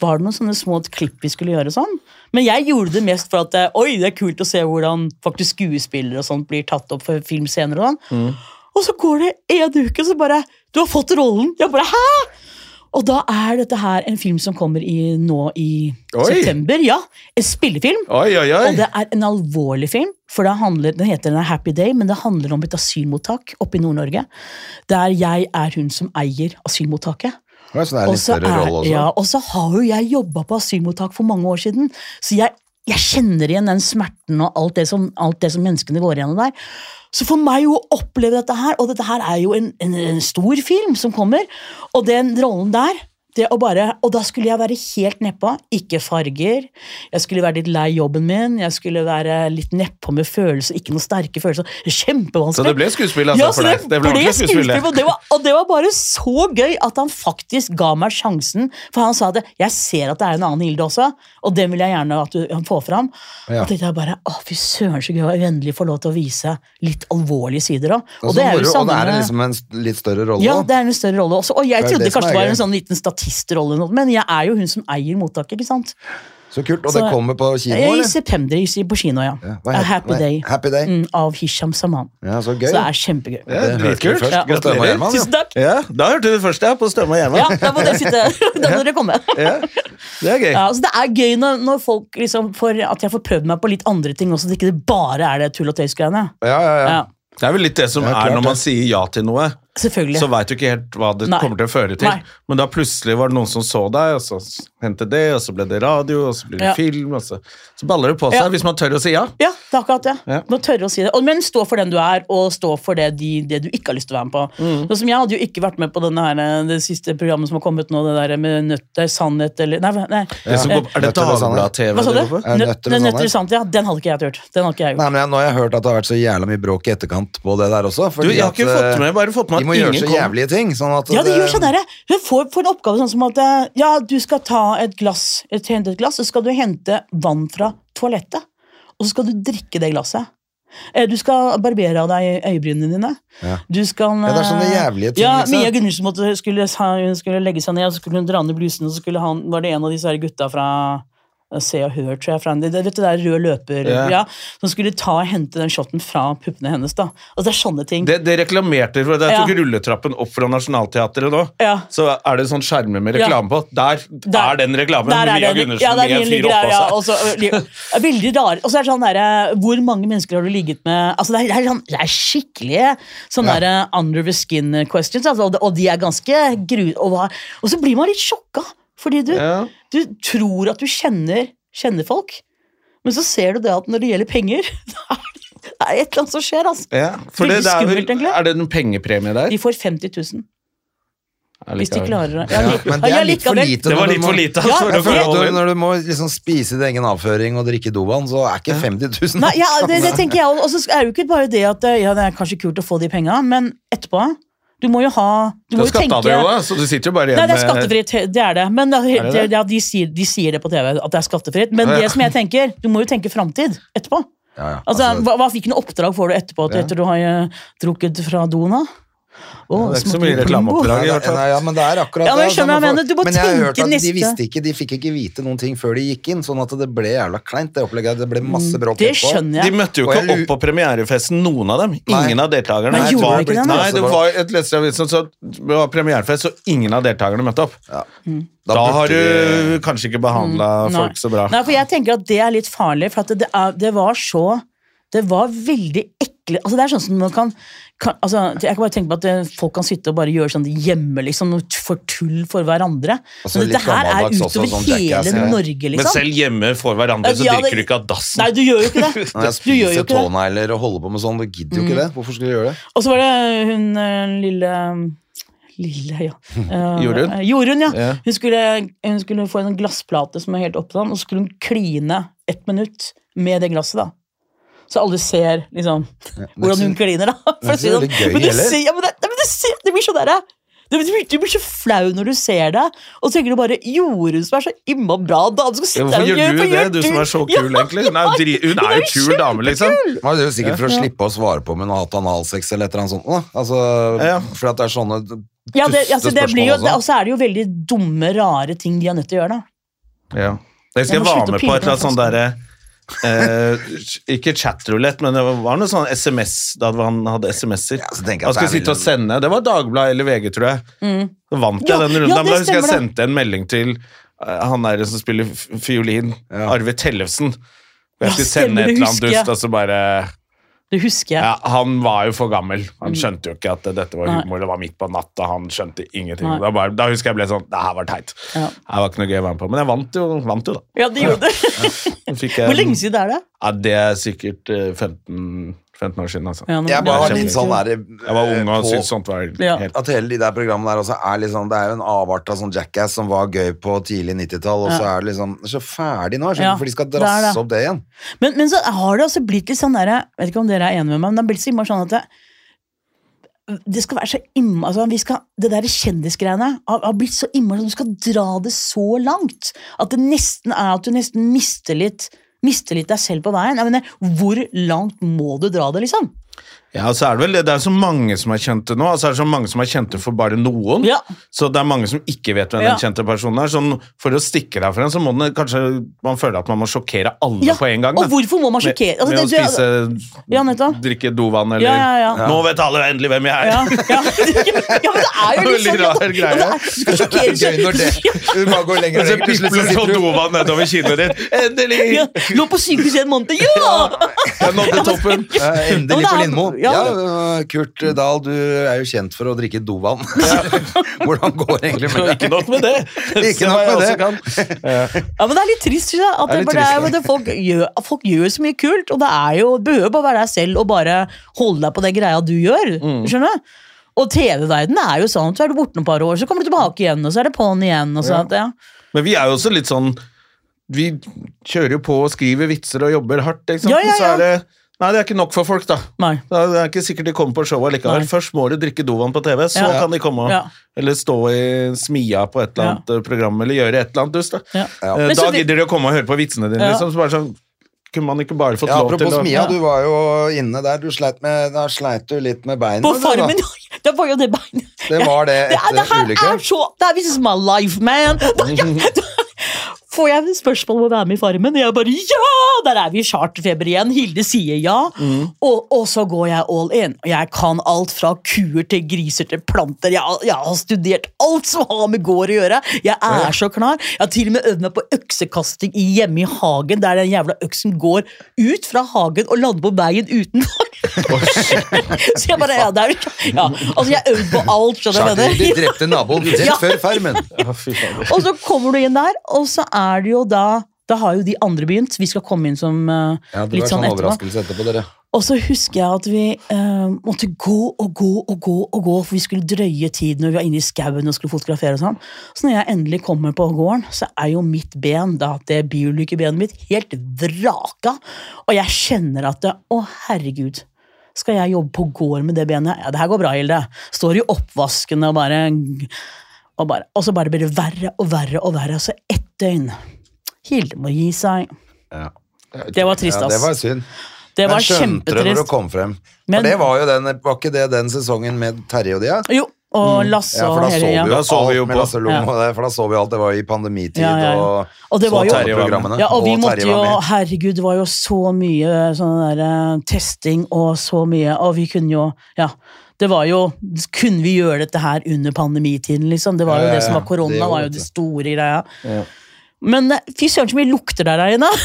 var det noen sånne små klipp vi skulle gjøre sånn. Men jeg gjorde det mest for at eh, oi, det er kult å se hvordan faktisk skuespillere og sånt blir tatt opp for filmscener og sånn. Og så går det en uke, og så bare Du har fått rollen! Jeg bare Hæ?! Og da er dette her en film som kommer i, nå i Oi. september. Ja, En spillefilm. Oi, oi, oi. Og det er en alvorlig film, for det handler, den heter den er Happy Day, men det handler om et asylmottak oppe i Nord-Norge. Der jeg er hun som eier asylmottaket. Ja, så er Og så er- Ja, og så har jo jeg jobba på asylmottak for mange år siden, så jeg, jeg kjenner igjen den smerten og alt det, som, alt det som menneskene går igjennom der. Så for meg å oppleve dette her, og dette her er jo en, en, en stor film som kommer, og den rollen der det å bare, og da skulle jeg være helt nedpå. Ikke farger. Jeg skulle være litt lei jobben min. Jeg skulle være litt nedpå med følelser. Ikke noen sterke følelser. Kjempevanskelig. Så det ble skuespill, altså, Ja, for det deg? Det ble ble skuespill, og det, var, og det var bare så gøy at han faktisk ga meg sjansen. For han sa at jeg ser at det er en annen Hilde også, og den vil jeg gjerne at du får fram. Ja. Og tenkte jeg bare, å fy søren så gøy å endelig få lov til å vise litt alvorlige sider òg. Og, så moro, og det er liksom en litt større rolle. ja, det er en større rolle også. Og jeg er trodde det kanskje er det var en sånn liten statistrolle, noe, men jeg er jo hun som eier mottaket. ikke sant? Så kult. Og Så- det kommer på kino, I eller? september i- på kino, ja. Ja, hva A Happy nei, Day. Happy Day. Mm, av Hisham Saman. Ja, så gøy. Så det er kjempegøy. Ja, Det dritkult. først Ja. Gratulerer. Gjerman. ja. Tusen takk! Ja, Da hørte du det først, ja. På Stømme og hjemme. Ja, da må dere sitte Da må dere komme. Ja, det er gøy. Ja, altså det er gøy når, når folk liksom får, At jeg får prøvd meg på litt andre ting også, ikke det bare er det tull og tøys-greiene. Ja, ja, ja. Ja, Det er vel litt det som Ja, klart er når man sier ja til noe. Selvfølgelig. Så veit du ikke helt hva det Nei. kommer til å føre til. Nei. Men da plutselig var det noen som så deg, og så hendte det, og så ble det radio, og så blir det Ja. film, og så, så baller det på seg Ja. hvis man tør å si ja. Ja, det er akkurat det. Ja. Man tør å si det. Og, men stå for den du er, og stå for det, de, det du ikke har lyst til å være med på. Mm. Sånn som Jeg hadde jo ikke vært med på denne her, det siste programmet som har kommet nå, det der med nøtter, sannhet eller Nei, nei. Det som går, er det Nøtter. Dagbladet-TV? hva sa du? det går på? Er nøtter og sannhet? nøtter sannhet, ja, Den hadde ikke jeg gjort. Den hadde ikke jeg gjort. Nei, men jeg, Nå har jeg hørt at det har vært så jævla mye bråk i etterkant på det der også. Du, jeg har at, fått eh, med, bare fått med må gjøre så jævlige ting. Sånn at Ja, det gjør sånn derre. Hun får, får en oppgave sånn som at eh, ja, du skal ta et glass, et, hente et glass, så skal du hente vann fra toalettet. Og så skal du drikke det glasset. Eh, Du skal barbere av deg øyebrynene dine. Ja. Du skal Ja, det er sånne eh, jævlige ting, Ja. Mia Gundersen skulle, skulle legge seg ned, og så skulle hun dra ned blusen, og så skulle han, var det en av disse gutta fra Se og Hør, tror jeg, fra, det, vet du, det er rød løper, yeah. ja. som skulle ta og hente den shotten fra puppene hennes. da. Altså, det er sånne ting. Det, det reklamerte for det. Jeg Ja. tok rulletrappen opp fra Nationaltheatret nå. Ja. Så er det sånn skjermer med reklame på. Der, Der- er den reklamen. Der er Mia Gundersen ja, med en fyr oppå seg. er veldig rar. Og så er det sånn der, Hvor mange mennesker har du ligget med Altså Det er, det er, sånn, skikkelige sånne Ja. der, under the skin questions, altså, og de er ganske gru... Og, og så blir man litt sjokka, fordi du, Ja. du tror at du kjenner, kjenner folk, men så ser du det at når det gjelder penger da er det er et eller annet som skjer, altså. Ja, for det, det er, skummelt, egentlig. er det en pengepremie der? De får 50 000 hvis de klarer det. Ja, ja, men det er litt for lite. Det var litt for lite. Ja, for når du må liksom spise din egen avføring og drikke dovann, så er ikke 50 000 Nei, ja, det, det tenker jeg. Og så er det jo ikke bare det at eh, ja, det er kanskje kult å få de penga, men etterpå Du må jo ha Du må det er da, så du sitter jo bare Nei, det er skattefritt, det er det. Men det det? ja, de, sier, de sier det på TV, at det er skattefritt. Men Ja, ja. det som jeg tenker, du må jo tenke framtid etterpå. Ja, ja, Altså, altså- hva, hva Hvilken oppdrag får du etterpå etter du har eh, drukket fra doen? da? Å, det er ikke så mye reklameoppdrag. Nei, ja, men det er akkurat Ja, men det. jeg altså, mener. Du må men jeg har hørt at at de visste ikke, de fikk ikke vite noen ting før de gikk inn, sånn at det ble jævla kleint, det opplegget. Det ble masse bråk Mm, Det etterpå. skjønner De møtte jo ikke jeg opp på premierefesten, noen av dem. Ingen av deltakerne. Nei, var- det. Nei, det var et leste som sa det var premierefest, så ingen av deltakerne møtte opp. Ja. Da, da, har du de- kanskje ikke behandla Mm, folk så bra. Nei, for jeg tenker at det er litt farlig, for at det, det, er, det var så Det var veldig ekle Altså Det er sånn som man kan, kan altså, Jeg kan bare tenke på at folk kan sitte og bare gjøre sånn hjemme, liksom, for tull for hverandre. Altså, Men dette her er utover sånn hele. Norge, Men liksom. selv hjemme for hverandre så Ja, det- drikker du ikke av dassen. Nei, du gjør jo ikke det. Når jeg Du gjør jo spiser ikke det. Mm. tånegler og holder på med sånn, du gidder jo ikke det. Hvorfor skulle du gjøre det? Og så var det hun eh, lille Lille, ja. Uh, Jorunn? eh, Jorunn, ja. Yeah. Hun, skulle, hun skulle få en glassplate som er helt opptatt, og så skulle hun kline ett minutt med det glasset. da. Så alle ser liksom hvordan hun kliner, da. For å si det sånn. Men du ser, ja, men det, men det, ser, det blir sånn derre du, du, blir- du blir så flau når du ser det, og så tenker du bare Jorunn som er så imma bra dame skal Ja, Hvorfor gjør du det, det, du som er så kul, egentlig? Hun er, jo dri hun er jo kul dame, liksom. det er jo sikkert for å slippe å svare på om hun har hatt analsex eller et eller annet sånt. Da. Altså, Ja. For at det er sånne Ja, det, altså, det blir jo, det, og så er det jo veldig dumme, rare ting de er nødt til å gjøre, da. Ja. Jeg skal Jeg å med på et eller annet på sånn derre eh, Ikke chatrulett, men det var noe sånn SMS da han hadde SMS-er. Ja, han skulle sitte og sende. Det var Dagbladet eller VG, tror jeg. Så vant jeg Mm. Ja, den runden. ja, da husker jeg jeg sendte en melding til eh, han der som spiller fiolin, Ja. Arve Tellefsen. Jeg skulle sende et eller annet dust, og så bare Det husker jeg. ja, Han var jo for gammel. Han skjønte jo ikke at dette var humor. Nei. Det var midt på natta, han skjønte ingenting. Da, bare, da husker jeg ble sånn Det her var teit. Ja. Det var ikke noe gøy å være med på. Men jeg vant jo, vant jo da. Ja, det gjorde jeg- Hvor lenge siden er det? Ja, det er sikkert eh, 15, 15 år siden, altså. Ja, nå- Jeg bare ja, var det litt sånn der, Jeg var ung og syntes sånt var Ja. helt At hele de der programmene der også er liksom Det er jo en avart av sånn Jackass som var gøy på tidlig 90-tall, og så er det liksom Så ferdig nå, skjønner Ja, de skal drasse det. opp det igjen. Men, men så har det også blitt litt sånn der, Jeg vet ikke om dere er enige med meg, men det har blitt så innmari sånn at det, det skal være så innmari altså vi skal, Det der kjendisgreiene har, har blitt så innmari sånn Du skal dra det så langt at det nesten er at du nesten mister litt Mister litt deg selv på veien. Jeg mener, hvor langt må du dra det, liksom? Ja, så er det vel det, det er så mange som er kjente nå, altså er det så mange som er kjente for bare noen, Ja. så det er mange som ikke vet hvem Ja. den kjente personen er, sånn for å stikke deg for en, så må den kanskje, man føle at man må sjokkere alle Ja, på en gang, Og hvorfor må man sjokkere? Altså, med å det- å spise, Ja, drikke dovann, eller Ja, ja, ja. Nå vet alle endelig hvem jeg er! Ja, ja. ja, men det er jo litt sånn rar greie. Ja, det er- skal sjokkere Gøy når det Du må går lenger Og så lenger, til så pipler sånn dovann nedover kinnet ditt. Endelig! Ja, Lå på sykehuset i en måned. Ja! Jeg nådde toppen! Endelig på er- Lindmo. Ja. Ja, Kurt Dahl, du er jo kjent for å drikke dovann. Hvordan går det egentlig med deg? Ikke nok med det. Ikke nok med det. kan. Ja, men Det er litt trist. synes jeg, at Det det er, det, folk, gjør, folk gjør så mye kult, og det er jo, behøver bare være deg selv og bare holde deg på den greia du gjør. Mm. skjønner du? Og TV-verdenen er jo sånn, så er du borte noen par år, så kommer du tilbake igjen, og så er det på'n igjen. og så at, ja. Men vi er jo også litt sånn Vi kjører jo på og skriver vitser og jobber hardt. Ikke sant? Ja, ja, Så ja. er det, nei, det er ikke nok for folk, da. Nei. Det er ikke sikkert de kommer på showet likevel. Nei. Først må du drikke dovann på TV, så Ja. kan de komme. Ja. Eller stå i smia på et eller annet ja. program, eller gjøre et eller annet dust. Da, Ja. Ja. Eh, da gidder de å komme og høre på vitsene dine. Ja. Liksom, så bare sånn, kunne man ikke bare fått Ja, lov til apropos smia, Mia, du var jo inne der. Du sleit med, da sleit du litt med beina. På farmen! da. Det var jo det beinet. Det var det etter ulykken. det her er er is my life, man! Får jeg spørsmål om å være med i Farmen? Og jeg bare ja! Der er vi i charterfeber igjen. Hilde sier ja. Og, og så går jeg all in. Og jeg kan alt fra kuer til griser til planter. Jeg, har- jeg har studert alt som har med gård å gjøre. Jeg er så klar. Jeg har til og med øvd meg på øksekasting hjemme i hagen, der den jævla øksen går ut fra hagen og lander på veien utenfor. så jeg bare Ja, det er jo ja, Altså, jeg øvde på alt. skjønner du drepte naboen rett Ja. før Farmen. Ja. Og så kommer du inn der, og så er det jo da Da har jo de andre begynt. Vi skal komme inn som uh, Ja, det litt sånn sånn overraskelse etterpå, dere. Og så husker jeg at vi uh, måtte gå og gå og gå, og gå, for vi skulle drøye tid når vi var inne i skauen og skulle fotografere. og sånn. Så når jeg endelig kommer på gården, så er jo mitt ben, da, det biulykkebenet mitt, helt vraka. Og jeg kjenner at det, Å, herregud. Skal jeg jobbe på gård med det benet? Ja, det her går bra, Hilde. Står i oppvasken og bare Og, bare, og så bare blir det verre og verre og verre. Så ett døgn. Hilde må gi seg. Ja. Det var trist, Ja, ass. det var synd. Det var Men skjønte du når du kom frem? Men- For det var jo den, var ikke det den sesongen med Terje og de, ja? Jo, og Lasse Mm. Ja, for da og så hele vi ja. jo Da så vi jo alt med. Lasse Lom, Ja. og det, for da så vi alt. Det var i pandemitid Ja, ja, ja. og, Og det var så jo- Terje var med. TV-programmene. Ja, og vi måtte jo, herregud, det var jo så mye sånn der eh, testing og så mye, og vi kunne jo, ja, det var jo, kunne vi gjøre dette her under pandemitiden, liksom? Det var jo Ja, ja, det som var korona, Det var jo det. store greia. Men eh, fy søren så mye lukter der der inne.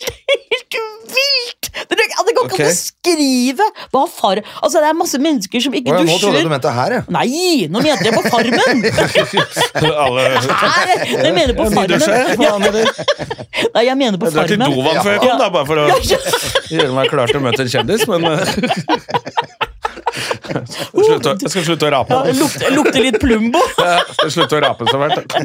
det er helt vilt! Det, det, går ikke Ok. an å beskrive hva far... Altså, det er masse mennesker som ikke dusjer ja, nå trodde jeg du mente her, ja. Nei, nå mente jeg på farmen! Alle Her, jeg mener på farmen. eller? Nei, jeg mener på Jeg drar til farmen. Dovan før jeg kom, da, bare for å gjøre meg klar til å møte en kjendis, men jeg, å, jeg skal slutte å rape. Ja, lukter, lukte litt Plumbo. Jeg skal slutte å rape så fælt.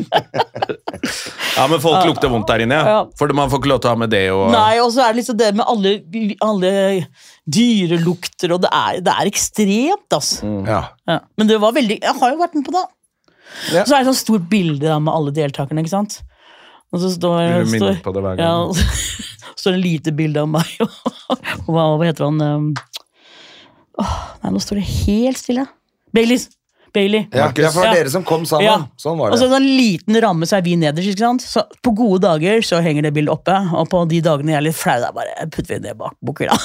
Ja, men folk lukter vondt der inne, ja. Ja. For man får ikke lov til å ha med det og Nei, og så er det liksom det med alle, alle dyrelukter, og det er, det er ekstremt, ass. ja. Ja. Men det var veldig Jeg har jo vært med på det. Ja. Så er det sånn stort bilde da, med alle deltakerne, ikke sant. Og så står, på det hver ja, gang? og så står det et lite bilde av meg, og hva, hva heter han um, åh, Nei, nå står det helt stille. Baileys. Bailey. Ja, det var dere som kom sammen. Ja. Sånn var Og så det. en sånn liten ramme, så er vi nederst. ikke sant? Så På gode dager så henger det bildet oppe, og på de dagene jeg er litt flau, da bare putter vi det bak bokhylla.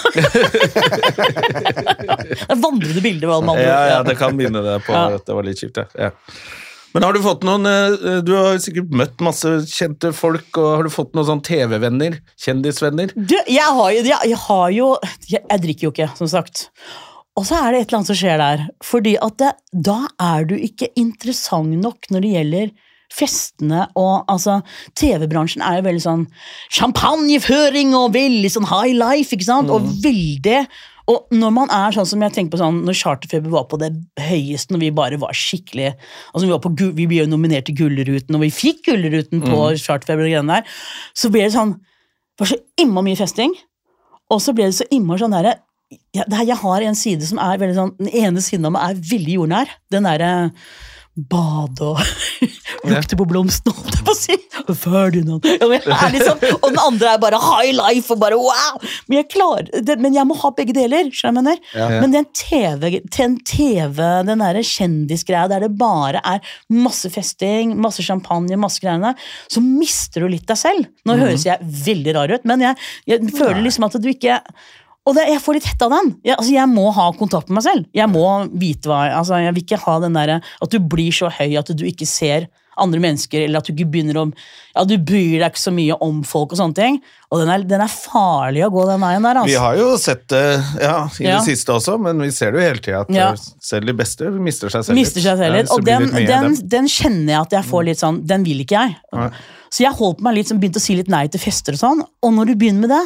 det vandrende bilder. hva Ja, ja, det kan minne deg på Ja. at det var litt kjipt, ja. ja. Men har du fått noen eh, Du har sikkert møtt masse kjente folk, og har du fått noen sånn TV-venner? Kjendisvenner? Du, jeg har jo, jeg, jeg har jo jeg, jeg drikker jo ikke, som sagt. Og så er det et eller annet som skjer der. Fordi at det, da er du ikke interessant nok når det gjelder festene og altså TV-bransjen er jo veldig sånn champagneføring og veldig sånn high life, ikke sant? Og veldig og når man er sånn som jeg tenker på sånn, når Charterfeber var på det høyeste, når vi bare var skikkelig altså Vi, var på, vi ble jo nominert til Gullruten, og vi fikk Gullruten på Charterfeber, og greiene der, så ble det sånn det var så innmari mye festing. Og så ble det så innmari sånn derre her- Jeg har en side som er veldig sånn Den ene siden av meg er veldig jordnær. Den derre bade og lukte på blomstene, holdt jeg på å si. Ferdinand. Ja, liksom, og den andre er bare high life og bare wow! Men jeg klarer, men jeg må ha begge deler. skjønner jeg mener. Ja, ja. Men den TV, den, TV, den der kjendisgreia der det bare er masse festing, masse champagne, masse greiene, så mister du litt deg selv. Nå høres jeg veldig rar ut, men jeg, jeg føler liksom at du ikke og det, jeg får litt hett av den. Jeg, altså, jeg må ha kontakt med meg selv. Jeg må vite hva altså, Jeg vil ikke ha den derre at du blir så høy at du ikke ser andre mennesker, eller at du ikke begynner å Ja, du bryr deg ikke så mye om folk og sånne ting. Og den er, den er farlig å gå den veien der, Altså. Vi har jo sett det ja, i Ja. det siste også, men vi ser det jo hele tida at Ja. eh, selv de beste mister seg selv Mister seg selv litt. Og den, litt den, den kjenner jeg at jeg får litt sånn Den vil ikke jeg. Så jeg holdt meg litt, begynte å si litt nei til fester og sånn. Og når du begynner med det,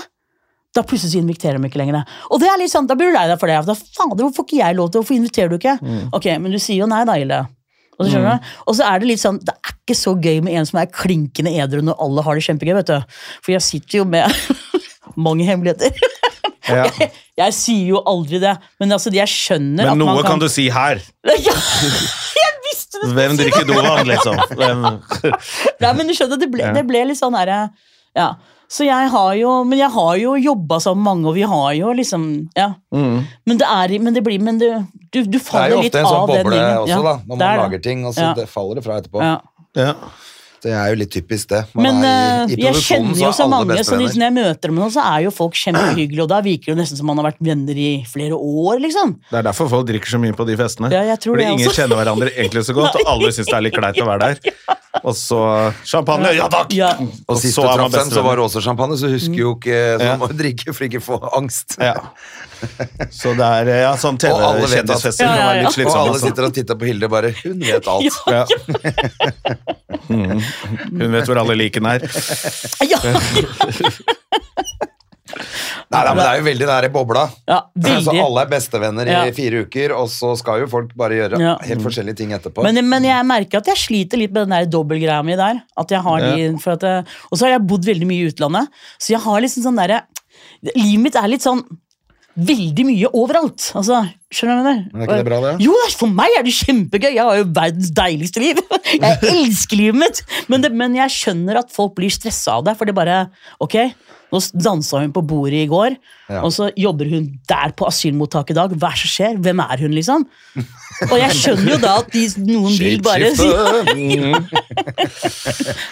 da plutselig inviterer de ikke lenger. Og det er litt sånn, da blir du lei deg for det. Da, fader, hvorfor ikke jeg lov til? Hvorfor inviterer du ikke? Mm. Ok, men du sier jo nei, da, Hilde. Og så, du? og så er det litt sånn, det er ikke så gøy med en som er klinkende edru når alle har det kjempegøy, vet du. For jeg sitter jo med mange hemmeligheter. Ja. Jeg, jeg sier jo aldri det, men altså, jeg skjønner Men at man kan Men noe kan du si her. Ja, jeg visste det! Hvem drikker Dovan, liksom? Hvem? Nei, men du skjønner, det ble, det ble litt sånn herre Ja. Så jeg har jo, men jeg har jo jobba sammen med mange, og vi har jo liksom Ja. Men det er Men det blir Men det, du, du Det er jo ofte en sånn boble også, Ja, da, når man er det. lager ting, og så Ja. det faller det fra etterpå. Ja. Ja. Det er jo litt typisk det. Man Men er i, eh, i jeg kjenner jo så så mange, så liksom, når jeg møter dem nå, så er jo folk kjempehyggelige, og da virker det jo nesten som man har vært venner i flere år, liksom. Det er derfor folk drikker så mye på de festene. Ja, jeg tror Fordi det ingen også. kjenner hverandre egentlig så godt, og alle syns det er litt kleint å være der. Og så champagne, ja takk! Ja. Og sist du så traff dem, så var det også champagne, så husker jo ikke Så man må drikke for ikke å få angst. Ja. Så det er ja, sånn TV-kjendisfester Ja, kan ja, være ja. litt Og alle sitter og titter på Hilde bare Hun vet alt. Ja. Mhm. Hun vet hvor alle likene er. Ja, Nei, nei, men det er jo veldig nære bobla. ja Så alle er bestevenner Ja. i fire uker, og så skal jo folk bare gjøre Ja. helt forskjellige ting etterpå. Men, men jeg merker at jeg sliter litt med den der dobbeltgreia mi der. At jeg har de, for at jeg, og så har jeg bodd veldig mye i utlandet, så jeg har liksom sånn derre Livet mitt er litt sånn veldig mye overalt. Altså, skjønner du hva jeg mener? Men er ikke det bra, det? Jo, for meg er det kjempegøy. Jeg har jo verdens deiligste liv. Jeg elsker livet mitt. Men, det, men jeg skjønner at folk blir stressa av det. For det bare Ok, nå dansa hun på bordet i går, Ja. og så jobber hun der på asylmottaket i dag. Hva er det som skjer? Hvem er hun, liksom? Og jeg skjønner jo da at de, noen vil bare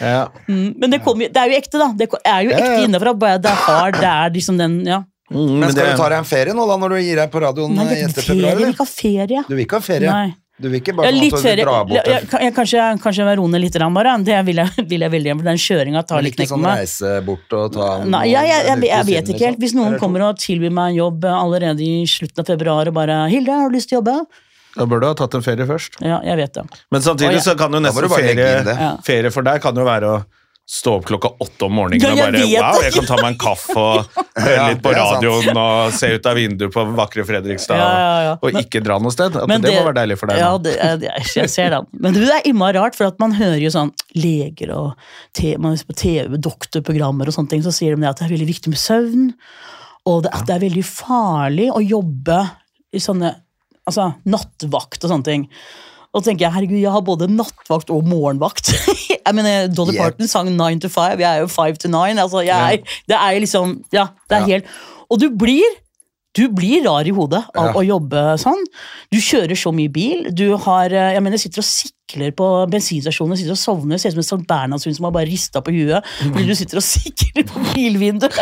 Ja. Mm, Men det, kom, det er jo ekte, da. Det er jo ekte ja. innenfra. Bare det er det er liksom den Ja. Mm, Men skal det- du ta deg en ferie nå, da, når du gir deg på radioen Nei, etter ferie, februar? jeg vil ikke ha ferie. Du vil ikke ha ferie? Nei. Du vil ikke bare ja, litt ferie. dra bort Jeg, jeg, kanskje, kanskje jeg må roe ned litt, bare. Det vil jeg, vil jeg veldig gjerne, den kjøringa tar Men litt ikke knekk på sånn reise bort og ta Nei, noen- jeg, jeg, jeg, en jeg vet ikke helt. Hvis noen kommer og tilbyr meg en jobb allerede i slutten av februar og bare 'Hilde, har du lyst til å jobbe?' Da bør du ha tatt en ferie først. Ja, jeg vet det. Men samtidig så kan jo nesten ferie, ferie for deg kan jo være å stå opp klokka åtte om morgenen Ja, og bare Wow, jeg kan ta meg en kaffe og høre Ja, litt på det radioen og se ut av vinduet på vakre Fredrikstad Ja, ja, ja. og Men- ikke dra noe sted. At Men det, må være deilig for deg. Ja, det, jeg, jeg- ser den. Men det er innmari rart, for at man hører jo sånn leger og te, man på TV, doktorprogrammer og sånne ting, så sier de at det er veldig viktig med søvn, og det, at det er veldig farlig å jobbe i sånne altså, nattvakt og sånne ting. Og så tenker jeg, herregud, jeg har både nattvakt og morgenvakt. jeg mener, Dolly Yeah. Parton sang 9 to 5, jeg er jo 5 to 9. Altså, jeg, er- Det er liksom, ja, det er Ja. helt... Og du blir du blir rar i hodet av Ja. å jobbe sånn. Du kjører så mye bil. Du har, eh, jeg mener, sitter og sikler på bensinstasjonen, sitter og sovner, ser ut som en Sankt Bernhardshund som har bare rista på huet. Fordi du sitter og sikler på bilvinduet.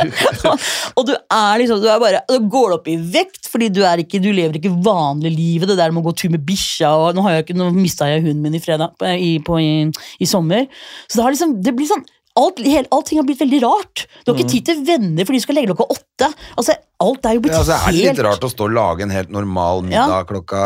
og du er liksom, du er bare, du går opp i vekt, fordi du, er ikke, du lever ikke vanlig livet. Det der med å gå tur med bikkja, og nå, har jeg ikke, nå mista jeg hunden min i, fredag, i, på, i, i sommer. Så det, har liksom, det blir sånn Alt, helt, allting har blitt veldig rart. Du har ikke tid til venner fordi du skal legge klokka åtte. Altså, alt er jo blitt Ja, altså, er det helt litt rart å stå og lage en helt normal middag Ja. klokka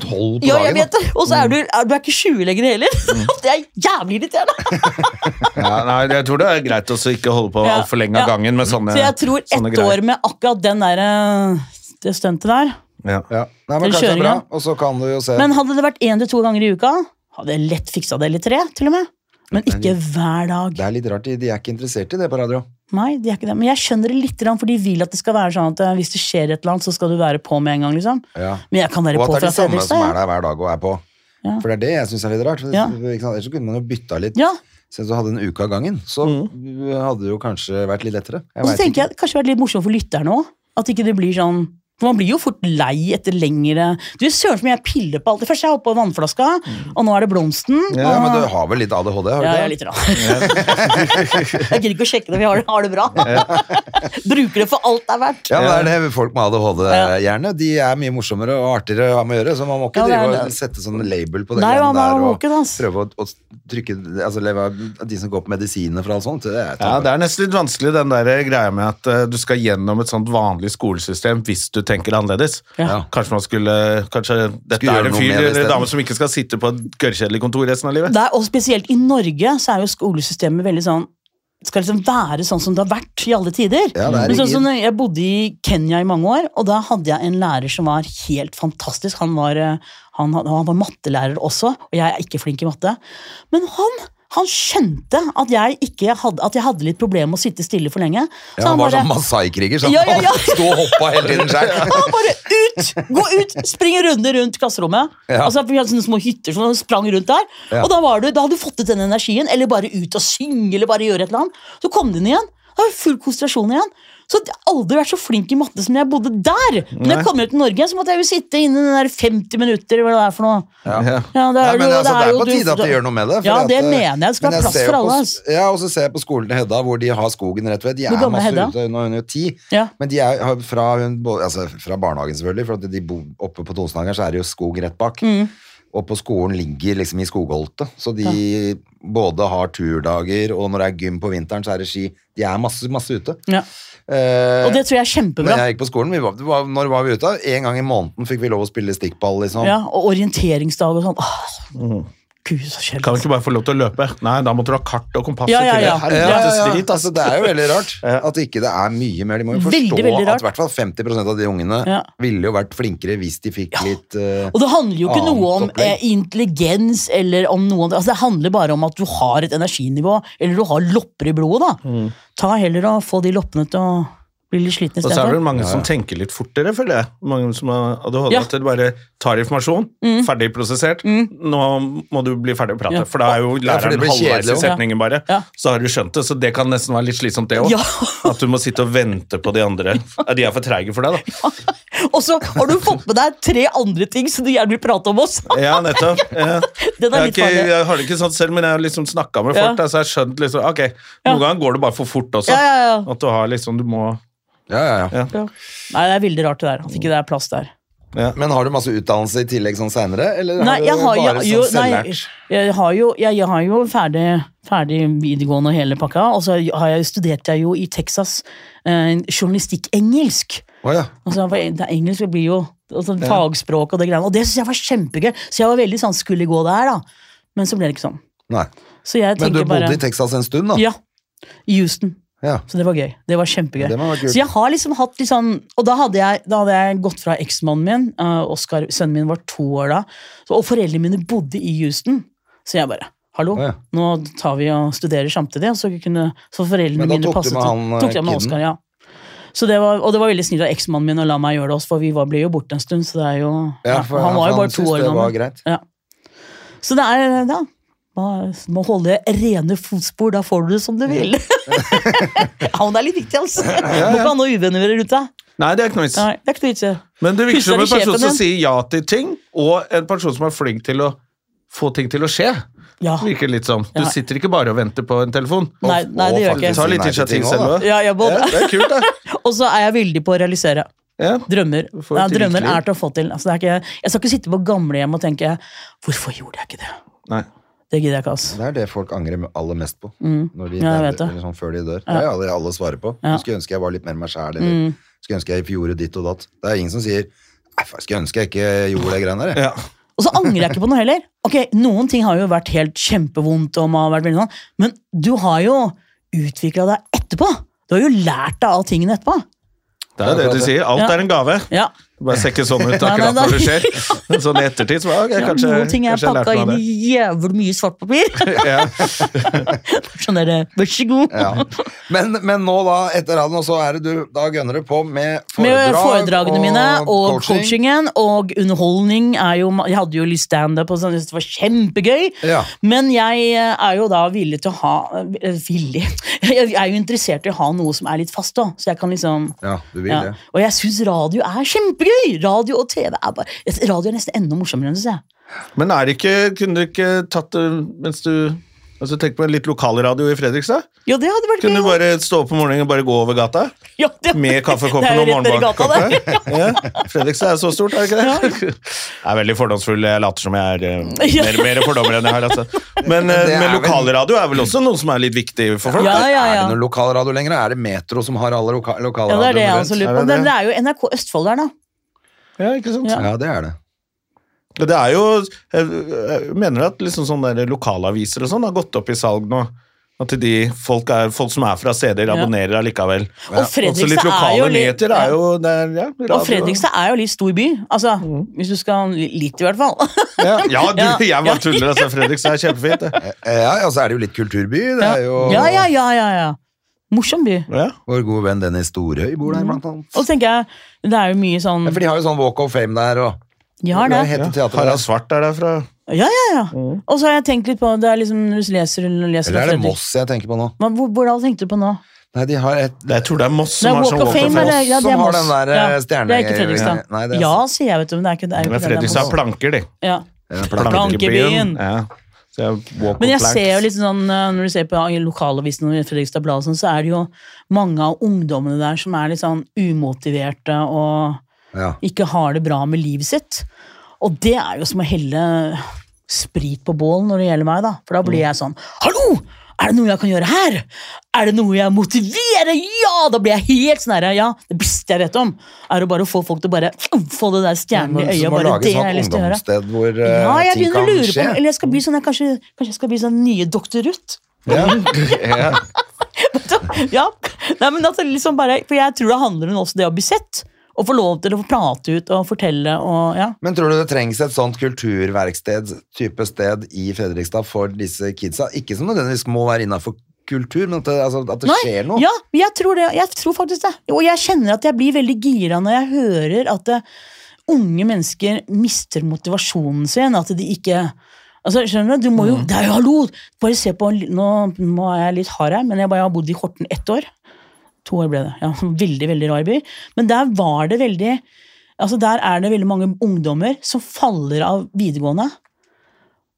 tolv på Ja, jeg dagen? vet det. Og så er du, er, du er ikke 20 lenger heller. Det er jævlig irriterende. Ja, nei, jeg tror det er greit å ikke holde på Ja, altfor lenge av ja. gangen med sånne, Så jeg tror ett år med akkurat den der, eh, det stuntet der. Ja. Ja. Nei, men kanskje det er bra, og så kan du jo se Men hadde det vært én til to ganger i uka, hadde jeg lett fiksa det. Eller tre, til og med. Men ikke hver dag. Det er litt rart, de, er ikke interessert i det på radio. Nei, de er ikke det. Men jeg skjønner det litt, for de vil at det skal være sånn at eh, hvis det skjer et eller annet, så skal du være på med en gang. liksom. Ja. Men jeg kan være på Og at det er fra de samme som er der hver dag og er på. Ja. For det er det jeg syns er litt rart. Ja. Ellers kunne man jo bytta litt. Ja, Siden du hadde en uke av gangen, så hadde det jo kanskje vært litt lettere. Jeg Og så tenker ikke. jeg det kanskje vært litt morsomt for lytterne òg. At ikke det blir sånn For man blir jo fort lei etter lengre Du Søren så mye jeg piller på alt. det første. jeg oppe på vannflaska, og nå er det blomsten. Ja, og... men du har vel litt ADHD? har du Ja, ikke jeg er litt rar. jeg gidder ikke å sjekke det, vi har det, har det bra. Bruker det for alt det er verdt. Ja, men det er det folk med ADHD gjerne. De er mye morsommere og artigere å ha med å gjøre, så man må ikke Ja, det drive og det. sette sånn label på det Nei, man der. Og ikke prøve å, å trykke altså leve av de som går på medisiner for alt sånt. Det er, Ja, Det er nesten litt vanskelig den der greia med at uh, du skal gjennom et sånt vanlig skolesystem hvis du tenker annerledes. Ja. Kanskje man skulle Kanskje dette Skulle er en fyr eller en dame som ikke skal sitte på et gørrkjedelig kontor resten av livet. Det er, og spesielt i Norge så er jo skolesystemet veldig sånn skal liksom være sånn som det har vært i alle tider. Ja, Men sånn som Jeg bodde i Kenya i mange år, og da hadde jeg en lærer som var helt fantastisk. Han var, eh, han, han var mattelærer også, og jeg er ikke flink i matte. Men han han skjønte at jeg, hadde, at jeg hadde litt problemer med å sitte stille for lenge. Så Ja, han var bare- sånn Masai-kriger, så Ja, ja, ja. han sto og hoppa hele tiden sjøl. Han bare ut! Gå ut! Spring en runde rundt klasserommet. Ja. Altså, vi hadde sånne små hytter som sprang rundt der. Ja. Og da, var du, da hadde du fått ut den energien, eller bare ut og synge, eller bare gjøre et eller annet. Så kom du inn igjen. Da var full konsentrasjon igjen. Så jeg har aldri vært så flink i matte som jeg bodde der. Når jeg kom ut til Norge, så måtte jeg jo sitte inne i den der 50 minutter, eller hva det er for noe. Ja. Ja, det Ja, er, men jo, altså, det er jo på tide at de gjør noe med det. Ja, det at, eh, mener jeg. Det skal men være plass for alle. på- altså. Ja, og så ser jeg på skolen til Hedda, hvor de har skogen rett ved. De er masse Hedda? ute, nå er hun jo ti. Ja. Men de er fra, hun, altså, fra barnehagen, selvfølgelig, for at de bor oppe på Tonsenhagen, så er det jo skog rett bak. Mm. Og på skolen ligger liksom i skogholtet, så de både har turdager, og når det er gym på vinteren, så er det ski. De er masse, masse ute. Ja. Eh, Og det tror jeg er kjempebra. når jeg gikk på skolen, vi var, det var, når var vi ute? En gang i måneden fikk vi lov å spille stikkball, liksom. Ja, og orienteringsdag og sånn. Åh, Gud, så kjedelig. Kan du ikke bare få lov til å løpe? Nei, da måtte du ha kart og kompass. Ja, ja, ja. Ja, ja, ja. Altså, det er jo veldig rart at ikke det er mye mer. De må jo forstå Veldig, veldig at i hvert fall 50% av de ungene Ja. ville jo vært flinkere hvis de fikk litt uh, Og det handler jo ikke noe om opplegg. eh, intelligens eller om noe altså Det handler bare om at du har et energinivå, eller du har lopper i blodet. da. Mm. Ta heller og få de loppene til å bli litt slitne Og så er det vel mange som tenker litt fortere, føler jeg. Mange som har ADHD, Ja. at de bare tar informasjon, ferdig prosessert. Nå må du bli ferdig å prate, Ja. for da er jo læreren ja, halvveis i setningen bare. Ja. Så har du skjønt det, så det kan nesten være litt slitsomt, det òg. Ja. At du må sitte og vente på de andre. Ja, De er for treige for deg, da. Og så har du fått med deg tre andre ting som du gjerne vil prate om oss. Ja, nettopp. Ja. Den er litt ikke, farlig. jeg har det ikke sånn selv, men jeg har liksom snakka med folk, Ja. da, så jeg har skjønt liksom Ok, Ja. noen ganger går det bare for fort også. Ja, ja, ja. At du har liksom Du må Ja, ja, ja. Ja. Ja. Nei, det er veldig rart det der. At ikke det er plass der. Men har du masse utdannelse i tillegg sånn seinere, eller Nei, har du har, bare jo, sånn selvlært? jeg har jo, jeg, jeg har jo ferdig, ferdig videregående og hele pakka, og så har jeg studerte jeg jo i Texas eh, journalistikk-engelsk. Oh, ja. Altså, det er engelsk det blir jo altså, fagspråk og det greiene, og det synes jeg var kjempegøy. Så jeg var veldig sånn, skulle gå der da, men så ble det ikke sånn. Nei. Så jeg Men du bodde bare, i Texas en stund, da? Ja, i Houston. Ja. Så det var gøy. Det var kjempegøy. Det. Så jeg har liksom hatt litt sånn Og da hadde jeg, da hadde jeg gått fra eksmannen min, uh, Oskar, sønnen min var to år da, så, og foreldrene mine bodde i Houston. Så jeg bare Hallo, ja. nå tar vi og studerer samtidig. Så, kunne, så foreldrene Men da mine tok du med han, eh, tok jeg med ja. Så det var, og det var veldig snilt av eksmannen min å la meg gjøre det også, for vi var, ble jo borte en stund. Så det er jo Ja, ja, Han var jo bare to år gammel. Ja. Så det er ja, man må holde rene fotspor, da får du det som du vil. ja, men det er litt viktig, altså. Må ikke ha noe uvenner rundt deg. Nei, det er ikke noe vits. Nei, er. Men det virker som en person som sier ja til ting, og en person som er flink til å få ting til å skje. Ja. Virker litt som. Du Ja. sitter ikke bare og venter på en telefon. Nei, nei, det gjør Du ikke. tar litt Nei initiativ selv òg. Ja, jeg både. det er kult, det. Og så er jeg veldig på å realisere. Ja. Drømmer. Ja, rikt drømmer er til å få til. Altså, det er ikke, jeg skal ikke sitte på gamlehjem og tenke 'hvorfor gjorde jeg ikke det'? Nei. Det gidder jeg ikke, ass. Det er det folk angrer aller mest på. Når de Mm. Ja, jeg vet det. sånn før de dør. Det er aldri alle svarer på. Ja. Mm. Jeg skulle ønske jeg var litt mer meg sjæl, eller skulle ønske jeg gjorde ditt og datt. Det er ingen som sier Nei, skulle ønske jeg ikke gjorde det greiene der. Ja. Og så angrer jeg ikke på noe heller. Ok, Noen ting har jo vært helt kjempevondt, og man har vært veldig sånn, men du har jo utvikla deg etterpå. Du har jo lært deg av tingene etterpå. Det er det du sier. Alt Ja. er en gave. Ja, bare ser ikke sånn ut akkurat når det skjer. Men Sånn i ettertid så bare, ok, ja kanskje, Noen ting er pakka inn det. i jævlig mye svart papir. Ja. sånn derre, vær så god. Ja. Men, men nå, da, etter radioen, og så er det du Da gønner du på med Med foredrag foredragene mine og coaching. coachingen og underholdning er jo Jeg hadde jo litt standup og sånn, det var kjempegøy. Ja. Men jeg eh, er jo da villig til å ha eh, Villig? Jeg er jo interessert i å ha noe som er litt fast, da. Så jeg kan liksom Ja, du vil ja. det. Og jeg syns radio er kjempegøy! Radio og TV er bare Radio er nesten enda morsommere, enn synes jeg. Men er det ikke, kunne du ikke tatt det mens du altså Tenk på en litt lokalradio i Fredrikstad. Ja, det hadde vært Kunne gøy. du bare stå opp om morgenen og bare gå over gata? Ja, det- Med kaffekoppen og morgenbakkekaffe? Ja. Fredrikstad er så stort, er det ikke det? Jeg er veldig fordomsfull. Jeg later som jeg er eh, Ja. mer, mer fordommer enn jeg har. Altså. Men, eh, det er men vel- lokalradio er vel også noe som er litt viktig for folk? Ja, ja, ja, Er ja. det noe lokalradio lenger? Er det Metro som har alle loka Ja, det er det jeg også lurer Er på. det det? det er jo NRK Østfold der, da. Ja, ikke sant? Ja. Ja, det er det. Det er jo Jeg mener at liksom sånne der lokalaviser og sånn har gått opp i salg nå. At de, folk, er, folk som er fra steder, abonnerer allikevel. Og litt Fredrikstad er jo litt nyheter er jo det er, ja. Og Fredrikstad er jo litt stor by. Altså, Hvis du skal Litt, i hvert fall. Ja, ja, du, Ja, jeg bare tuller. Altså, Fredrikstad er kjempefint. Det. Ja, ja, så er det jo litt kulturby. Det er jo Ja, ja, ja, ja, ja. Morsom by. Ja. Vår gode venn Dennis Storhøy bor Mm. der, blant annet. Og så tenker jeg, det er jo mye sånn Ja, for de har jo sånn Walk of Fame der, og De har det teater Harald. Svart er derfra. Ja, ja, ja. Og så har jeg tenkt litt på det er liksom, Hvis du leser, leser Eller er det Moss jeg tenker på nå? Men, Hvor, hvor da tenkte du på nå? Nei, de har et Jeg tror det er Moss som er har sånn Walk of Fame, eller? Ja, det er Som har den der, ja, eh, stjerne- Det er ikke Fredrikstad. Nei, det er- Ja, sier jeg, vet du, men det er ikke det. Er ikke Men Fredrikstad har planker, de. Ja. Plankebyen. Plankebyen. Ja. Jeg Men jeg ser jo litt sånn, eh, når du ser på lokalavisen og Fredrikstad Blad, sånn, så er det jo mange av ungdommene der som er litt sånn umotiverte og Ja. ikke har det bra med livet sitt. Og det er jo som å helle sprit på bål når det gjelder meg, da. For da blir jeg sånn Hallo! Er det noe jeg kan gjøre her? Er det noe jeg motiverer? Ja! Da blir jeg helt sånn ja. Det beste jeg vet om, er å bare få folk til å bare få det der stjernen i øyet. Bare det et jeg har lyst til å gjøre. hvor uh, Ja, jeg begynner å lure lure på. Eller jeg skal bli sånn, jeg kanskje, kanskje jeg skal bli sånn nye Doktor Ruth? Ja. ja. Nei, men det liksom bare, For jeg tror det handler om også det å bli sett. Og få lov til å få prate ut og fortelle og ja. Men tror du det trengs et sånt kulturverksted type sted i Fredrikstad for disse kidsa? Ikke som nødvendigvis må være innafor kultur, men at det, altså, at det Nei, skjer noe. Ja, jeg tror, det, jeg tror faktisk det. Og jeg kjenner at jeg blir veldig gira når jeg hører at det, unge mennesker mister motivasjonen sin. At de ikke Altså, skjønner du, du må jo, Det er jo hallo! Bare se på Nå er jeg litt hard her, men jeg bare har bodd i Horten ett år. To år ble det. ja, Veldig, veldig rar by. Men der var det veldig altså Der er det veldig mange ungdommer som faller av videregående,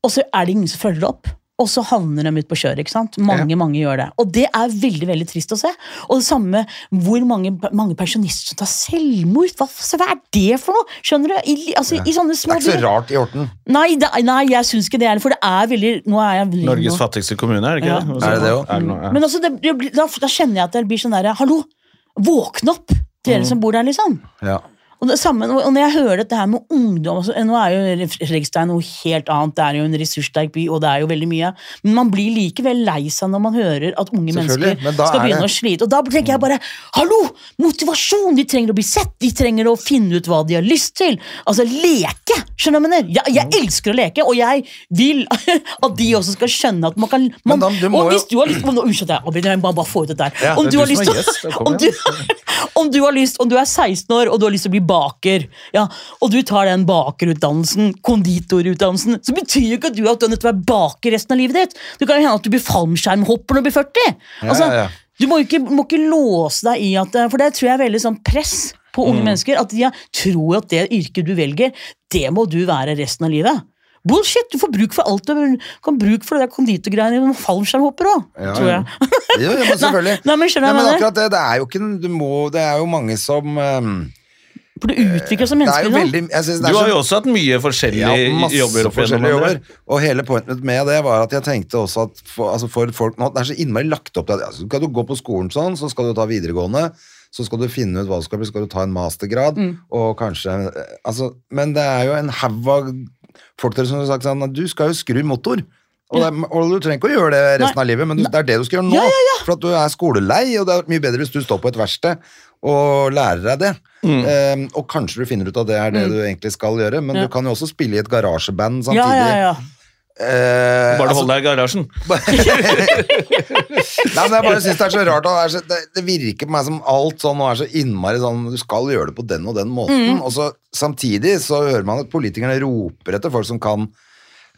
og så er det ingen som følger opp. Og så havner de ut på kjøret. ikke sant? Mange mange gjør det. Og det er veldig veldig trist å se. Og det samme hvor mange, mange pensjonister som tar selvmord. Hva, hva er det for noe? Skjønner du? I, altså, i sånne små... Det er ikke så rart i Horten. Nei, det, nei, jeg syns ikke det er det. For det er veldig Nå er jeg Norges fattigste kommune, er det ikke Ja. det? Er det det også? Er det ja. Men altså, det, det, da, da kjenner jeg at det blir sånn derre Hallo! Våkne opp! Dere som bor der, liksom. Ja. Og, det samme, og når jeg hører dette her med ungdom altså, Nå er jo Fredrikstad noe helt annet, det er jo en ressurssterk by, og det er jo veldig mye. Men man blir likevel lei seg når man hører at unge mennesker men skal begynne det- å slite. Og da tenker jeg bare hallo! Motivasjon! De trenger å bli sett, de trenger å finne ut hva de har lyst til. Altså leke! Skjønner du hva jeg mener? Jeg, jeg elsker å leke, og jeg vil at de også skal skjønne at man kan man, da, Og jo- hvis du har lyst Unnskyld, jeg avbryter, jeg må bare få ut dette her. Ja, om det du lyst om du, om du har lyst, om du er 16 år og du har lyst til å bli baker, ja, og du tar den bakerutdannelsen, konditorutdannelsen, så betyr jo ikke at du er nødt til å være baker resten av livet ditt. Det kan jo hende at du blir fallskjermhopper når du blir 40. Altså, ja, ja. Du må ikke, må ikke låse deg i at For det tror jeg er veldig sånn press på unge mennesker. At de tror at det yrket du velger, det må du være resten av livet. Bullshit! Du får bruk for alt. Du kan bruke for det der konditorgreiene med fallskjermhopper òg, Ja, tror ja. jeg. Jo, ja, men selvfølgelig. Nei, men Nei, men jeg mener? akkurat det, det er jo ikke du må, Det er jo mange som ehm, For du utvikler som er menneske. veldig jeg synes det Du har jo også hatt mye forskjellige ja, masse jobber forskjellige jobber. Og hele pointet med det var at jeg tenkte også at for, altså for folk nå, Det er så innmari lagt opp til at altså, skal du gå på skolen sånn, så skal du ta videregående. Så skal du finne ut hva du skal bli, skal du ta en mastergrad, Mm. og kanskje eh, altså, Men det er jo en haug av folk der som har sagt sånn at du skal jo skru motor. Og, det, og du trenger ikke å gjøre det resten av livet, men du, det er det du skal gjøre nå. Ja, For at du er skolelei, og det er mye bedre hvis du står på et verksted og lærer deg det. Mm. Eh, og kanskje du finner ut at det er det du egentlig skal gjøre, men Ja. du kan jo også spille i et garasjeband samtidig. Ja, ja, ja. Eh, Bare altså, holder deg i garasjen. Nei, men jeg bare synes det er så rart det, er så, det, det virker på meg som alt sånn og er så innmari sånn Du skal gjøre det på den og den måten. Mm. Og så samtidig så hører man at politikerne roper etter folk som kan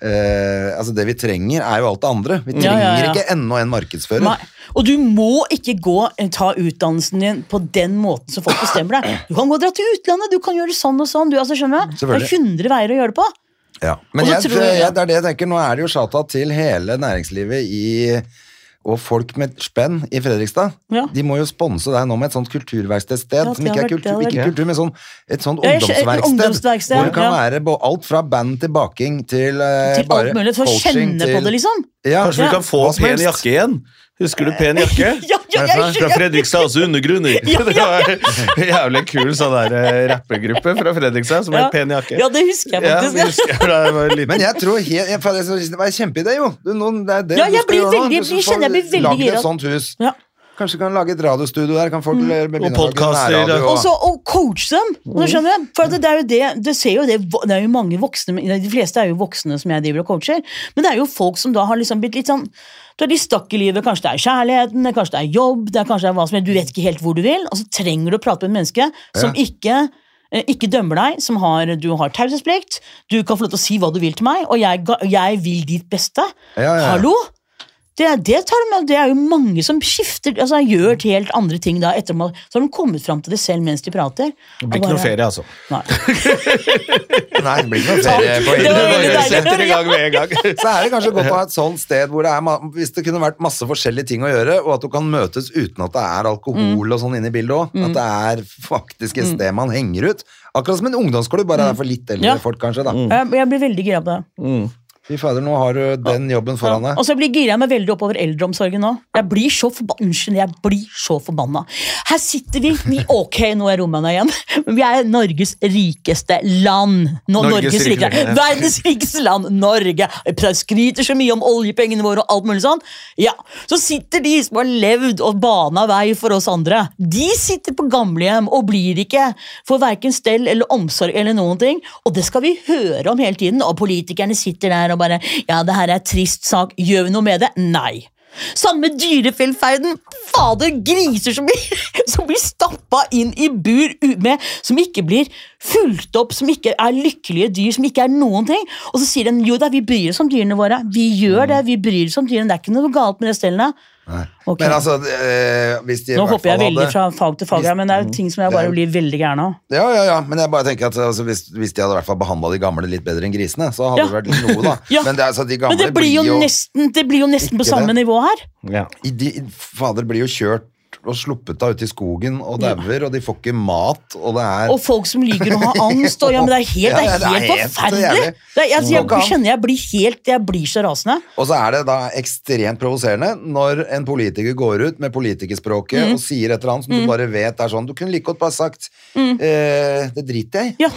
eh, Altså Det vi trenger, er jo alt det andre. Vi trenger ja, ja. ikke enda en markedsfører. Nei. Og du må ikke gå eh, ta utdannelsen din på den måten som folk bestemmer deg. Du kan gå og dra til utlandet, du kan gjøre sånn og sånn. Du, altså, skjønner du? Det er Selvfølgelig. 100 veier å gjøre det på. Ja. Men jeg, jeg- det er det jeg tenker, nå er det jo shata til hele næringslivet i og folk med spenn i Fredrikstad, Ja. de må jo sponse deg nå med et sånt kulturverkstedsted. Ja, som ikke er kultur, vært- ikke kultur, men sånn, et sånt Ja, jeg et ungdomsverksted. ungdomsverksted, hvor det kan ja. være alt fra band til baking til, uh, Til bare alt mulig. For å coaching kjenne på det, liksom. Ja. Kanskje vi kan få oss med en jakke igjen? Husker du pen jakke? Ja, ja, jeg, Fra Fredrikstad, altså undergrunner. Ja, Det var en jævlig kul sånn der eh, rappegruppe fra Fredrikstad som ja. het Pen jakke. Ja, det husker jeg Ja, faktisk. det husker jeg var. Men jeg tror helt, jeg, det var en kjempeidé, jo. Du, noen, det er det Ja, du jeg skal blir veldig- Du skal jeg kjenner jeg blir veldig gira. et sånt hus. Ja. Kanskje kan lage et radiostudio der. Kan folk mm. Og podcaster, ja. Og så og coach dem. Mm. for det, det er jo det, det, ser jo det, det er jo mange voksne, de fleste er jo voksne som jeg driver og coacher, men det er jo folk som da har liksom blitt litt sånn de stakk i livet, Kanskje det er kjærligheten, det kanskje det er jobb, det er kanskje det er hva som helst, du vet ikke helt hvor du vil. Og så trenger du å prate med et menneske som ikke, eh, ikke dømmer deg, som har, du har taushetsplikt, du kan få lov til å si hva du vil til meg, og jeg, jeg vil ditt beste. Ja, ja, ja. Hallo? Det, er- det, tar de, det er jo mange som skifter, altså gjør til helt andre ting da, etter så har de kommet fram til det selv mens de prater. Det blir ikke noe ferie, altså. Nei. Nei, det blir ikke noe ferie på. Setter i gang med en gang. Så er det kanskje godt å ha et sånt sted hvor det er Hvis det kunne vært masse forskjellige ting å gjøre, og at du kan møtes uten at det er alkohol og sånn inne i bildet òg. At det er faktisk et sted man henger ut. Akkurat som en ungdomsklubb, bare det er for litt eldre Ja. folk, kanskje. da jeg blir veldig gira på det. Fy fader, nå har du den jobben foran deg. Og så blir gira meg veldig oppover eldreomsorgen nå. Jeg blir så forbanna. Unnskyld, jeg blir så forbanna. Her sitter vi, vi Ok, nå er rommene igjen, vi er Norges rikeste land. Nå, Norges Norges, rikeste rikeste, land. Verdens rikeste land, Norge. Jeg skryter så mye om oljepengene våre og alt mulig sånn. Ja, Så sitter de som har levd og bana vei for oss andre. De sitter på gamlehjem og blir ikke for verken stell eller omsorg eller noen ting. Og det skal vi høre om hele tiden. Og politikerne sitter der og bare Ja, det her er trist sak, gjør vi noe med det? Nei. Samme dyrevelferden. Fader, griser som blir, som blir stappa inn i bur med, som ikke blir fulgt opp, som ikke er lykkelige dyr, som ikke er noen ting. Og så sier den jo da, vi bryr oss om dyrene våre. Vi gjør det, vi bryr oss om dyrene. Det er ikke noe galt med det stellene. Ok. Men altså, eh, hvis de Nå hvert hopper jeg fall veldig hadde- fra fag til fag, her, men det er jo ting som jeg bare blir veldig gæren av. Ja, ja, ja, men jeg bare tenker at altså, hvis, hvis de hadde i hvert fall behandla de gamle litt bedre enn grisene, så hadde Ja. det vært noe, da. Ja. Men det, altså, de gamle Men det blir jo nesten, det blir jo nesten på samme det. nivå her. Ja. i de, Fader blir jo kjørt og sluppet da ut i skogen og dauer, og de får ikke mat, og det er Og folk som liker å ha angst. Og, ja, men det er helt, Ja, ja, det er helt helt forferdelig. Det er, altså, jeg, jeg kjenner jeg blir helt Jeg blir så rasende. Og så er det da ekstremt provoserende når en politiker går ut med politikerspråket Mm. og sier et eller annet som du bare vet er sånn Du kunne like godt bare sagt eh, Det driter jeg i. Ja.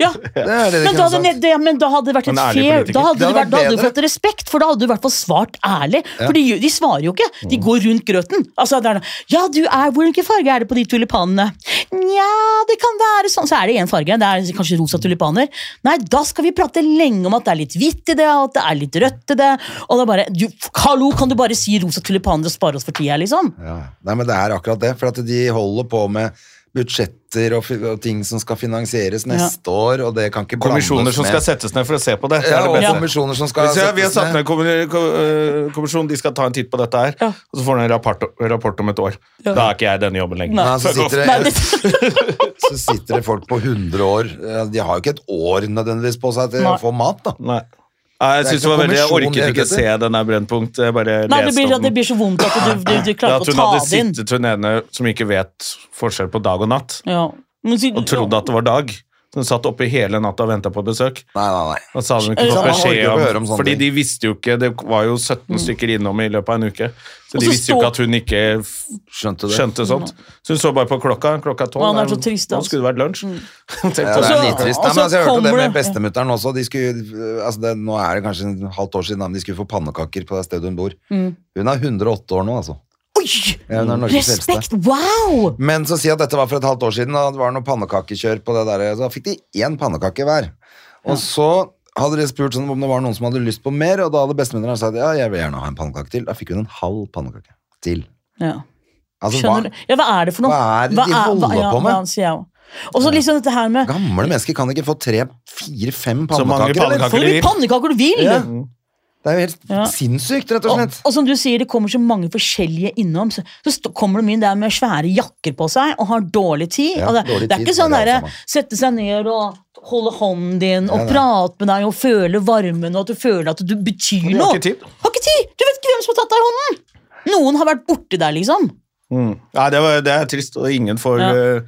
ja. Det er det Men, da hadde, det, men da hadde det vært et fair. Da hadde, vært, vært du fått respekt, for da hadde du i hvert fall svart ærlig. For de, de svarer jo ikke. De går rundt grøten. Altså, det er, noe, ja, du er, Hvilken farge er det på de tulipanene? Nja, det kan være sånn. Så er det én farge. Det er kanskje rosa tulipaner. Nei, da skal vi prate lenge om at det er litt hvitt i det, og at det er litt rødt i det. Og det er bare du, Hallo, kan du bare si rosa tulipaner og spare oss for tida, liksom? Ja. Nei, men det er akkurat det. For at de holder på med budsjetter og, og ting som skal finansieres neste år, og det kan ikke blandes Kommisjoner som med skal settes ned for å se på det. det, ja, er det og beste. kommisjoner som skal settes ned. vi har satt ned øh, kommisjon, de skal ta en titt på dette her, Ja. og så får de en rapport, rapport om et år. Da er ikke jeg i denne jobben lenger. Nei, så sitter, det, det, så sitter det folk på 100 år. De har jo ikke et år nødvendigvis på seg til Nei. å få mat, da. Nei. Nei, jeg Det synes det var veldig, jeg orket ikke se den der Brennpunkt. Jeg bare nei, det blir, om det blir så vondt at du, du, du klarer ikke hun å ta hadde det inn. sittet hun ene som ikke vet forskjell på dag og natt, Ja. Men og trodde at det var dag. Hun satt oppe hele natta og venta på besøk. Nei, nei, nei. Da sa de ikke orker beskjed om Fordi de visste jo ikke Det var jo 17 stykker innom i løpet av en uke. Så de visste jo ikke at hun ikke Skjønte det. skjønte sånt. Så hun så bare på klokka. Klokka tolv. Han er Nå- så trist, Nå skulle det vært lunsj. Tenkte Ja, det er litt trist. Nei, men altså, jeg hørte det med bestemutteren også. De skulle, altså det, nå er det kanskje en halvt år siden de skulle få pannekaker på det stedet hun bor. Mm. Hun er 108 år nå, altså. Oi! Ja, er eldste. Respekt! Wow! Men så si at dette var for et halvt år siden, og det var noe pannekakekjør på det der. Så fikk de én pannekake hver. Og så hadde de spurt sånn, om det var noen som hadde lyst på mer, og da hadde bestemutteren sagt ja, jeg vil gjerne ha en pannekake til. Da fikk hun en halv pannekake til. Ja. Altså, Skjønner du? hva? Ja, hva er det for noe? Hva er det de holder ja, på med? Ja. Og så liksom dette her med Gamle mennesker kan ikke få tre, fire, fem Så mange pannekaker, eller? pannekaker. De pannekaker du vil! Ja. Det er jo helt Ja. sinnssykt, rett og Og, slett. og som du sier, det kommer så mange forskjellige innom. Så, så kommer de inn der med svære jakker på seg og har dårlig tid. Ja, og det, dårlig det er tid, ikke sånn det er derre sette seg ned og holde hånden din og nei. prate med deg og føle varmen og at du føler at du betyr noe. har noe. ikke tid. Har ikke tid! Du vet ikke hvem som har tatt deg i hånden! Noen har vært borti der, liksom. Mm. Nei, det, var, det er trist, og ingen får Ja. eh,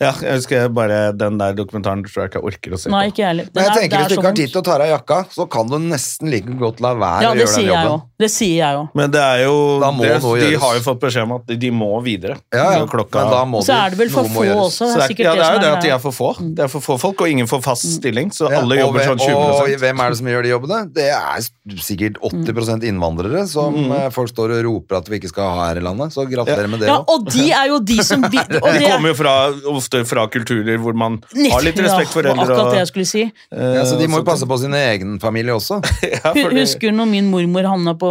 Ja, jeg husker bare den der dokumentaren tror jeg ikke jeg orker å se Nei, på. ikke jeg heller. Men jeg er- tenker er Hvis du så ikke har vondt. tid til å ta av deg jakka, så kan du nesten like godt la være Ja, å det gjøre sier den jeg jo. jobben. Det sier jeg jo. Men det er jo Da må det, noe De gjøres. har jo fått beskjed om at de må videre. Ja, ja. Så klokka, Men da må Og så de- er det vel for noe må få gjøres. også. så Det det er er, sikkert ja, det er jo det at de er for få. Det er for få folk, og ingen får fast stilling, så Ja, alle og jobber hvem- sånn 20 Og hvem er det som gjør de jobbene? Det er sikkert 80 innvandrere som Mm. eh, folk står og roper at vi ikke skal ha her i landet. Så gratulerer med det Ja, òg. og de er jo de som vi, og De det- kommer jo fra, ofte fra kulturer hvor man har litt respekt for Ja, eldre. akkurat det jeg skulle si. Ja, så de må jo passe på sin egen familie også. ja, du Husker når min mormor havna på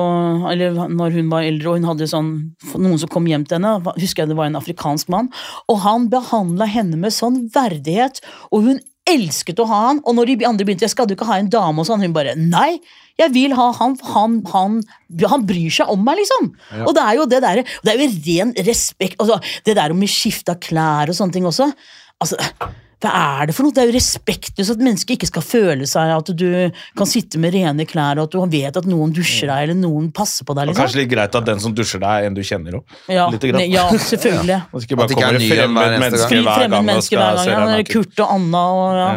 Eller når hun var eldre og hun hadde sånn noen som kom hjem til henne, husker jeg det var en afrikansk mann, og han behandla henne med sånn verdighet, og hun elsket å ha han, og når de andre begynte, jeg skal du ikke ha en dame og sånn, hun bare, nei, jeg vil ha han, han, han, han bryr seg om meg, liksom. Og det er jo det der, det er jo ren respekt, altså, det der med skifte av klær og sånne ting også, altså, hva er det for noe? Det er jo respektløst at mennesker ikke skal føle seg at du kan sitte med rene klær, og at du vet at noen dusjer deg, eller noen passer på deg, Liksom. Og kanskje litt greit at den som dusjer deg, er en du kjenner òg. Ja, ja selvfølgelig. Bare At det ikke er kommer ny et en hver gang. eneste menneske gang. hver Fremmed gang menneske hver gang. Ja. Kurt og Anna og ja.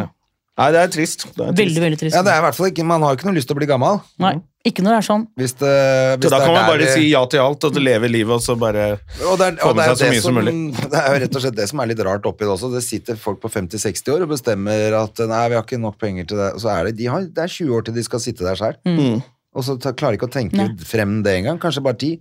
Nei, det er trist. Det er trist. Veldig, veldig trist. Ja, det er i hvert fall ikke, Man har jo ikke noe lyst til å bli gammel. Nei, ikke når det er sånn. Hvis det, hvis Så da det er kan man bare si ja til alt, og leve livet, og så bare Og det, er, Få med seg så mye som som, mulig. det er jo rett og slett det som er litt rart oppi det også. Det sitter folk på 50-60 år og bestemmer at nei, vi har ikke nok penger til det. Og så er det, de har, det er 20 år til de skal sitte der selv. Mm. Og så ta, klarer de ikke å tenke Nei. frem det engang. Kanskje bare ti.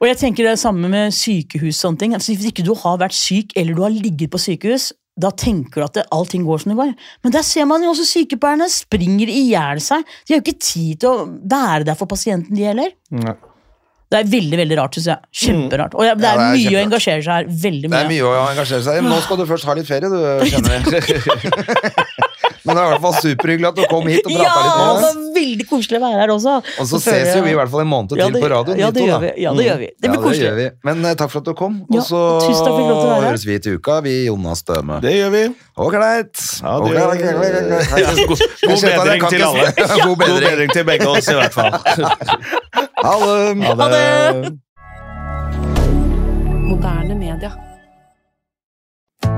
Og jeg tenker det er samme med sykehus. sånne ting. Altså, hvis ikke du har vært syk, eller du har ligget på sykehus, da tenker du at det, allting går som det går. Men der ser man jo også sykepleierne springer i hjel seg. De har jo ikke tid til å være der for pasienten, de heller. Nei. Det er veldig veldig rart, syns jeg. Kjemperart. Og det Ja, er, det er mye å engasjere seg her. Veldig Det er mye å engasjere seg i. Men nå skal du først ha litt ferie, du, kjenner jeg. Men det er i hvert fall superhyggelig at du kom hit og Ja, litt det med oss. var veldig koselig å være her også. Og så ses jo vi i hvert fall en måned Ja, til det- på radioen. Ja, det gjør vi. Ja, det gjør vi. Det blir ja, det koselig. gjør vi. Men uh, takk for at du kom. Og så høres vi til uka, vi Jonas Støme. Det gjør vi. Ålreit. Ja, det. Ja, god, bedring til alle. God bedring til begge oss, i hvert fall. Ha det. Ha det. Moderne media.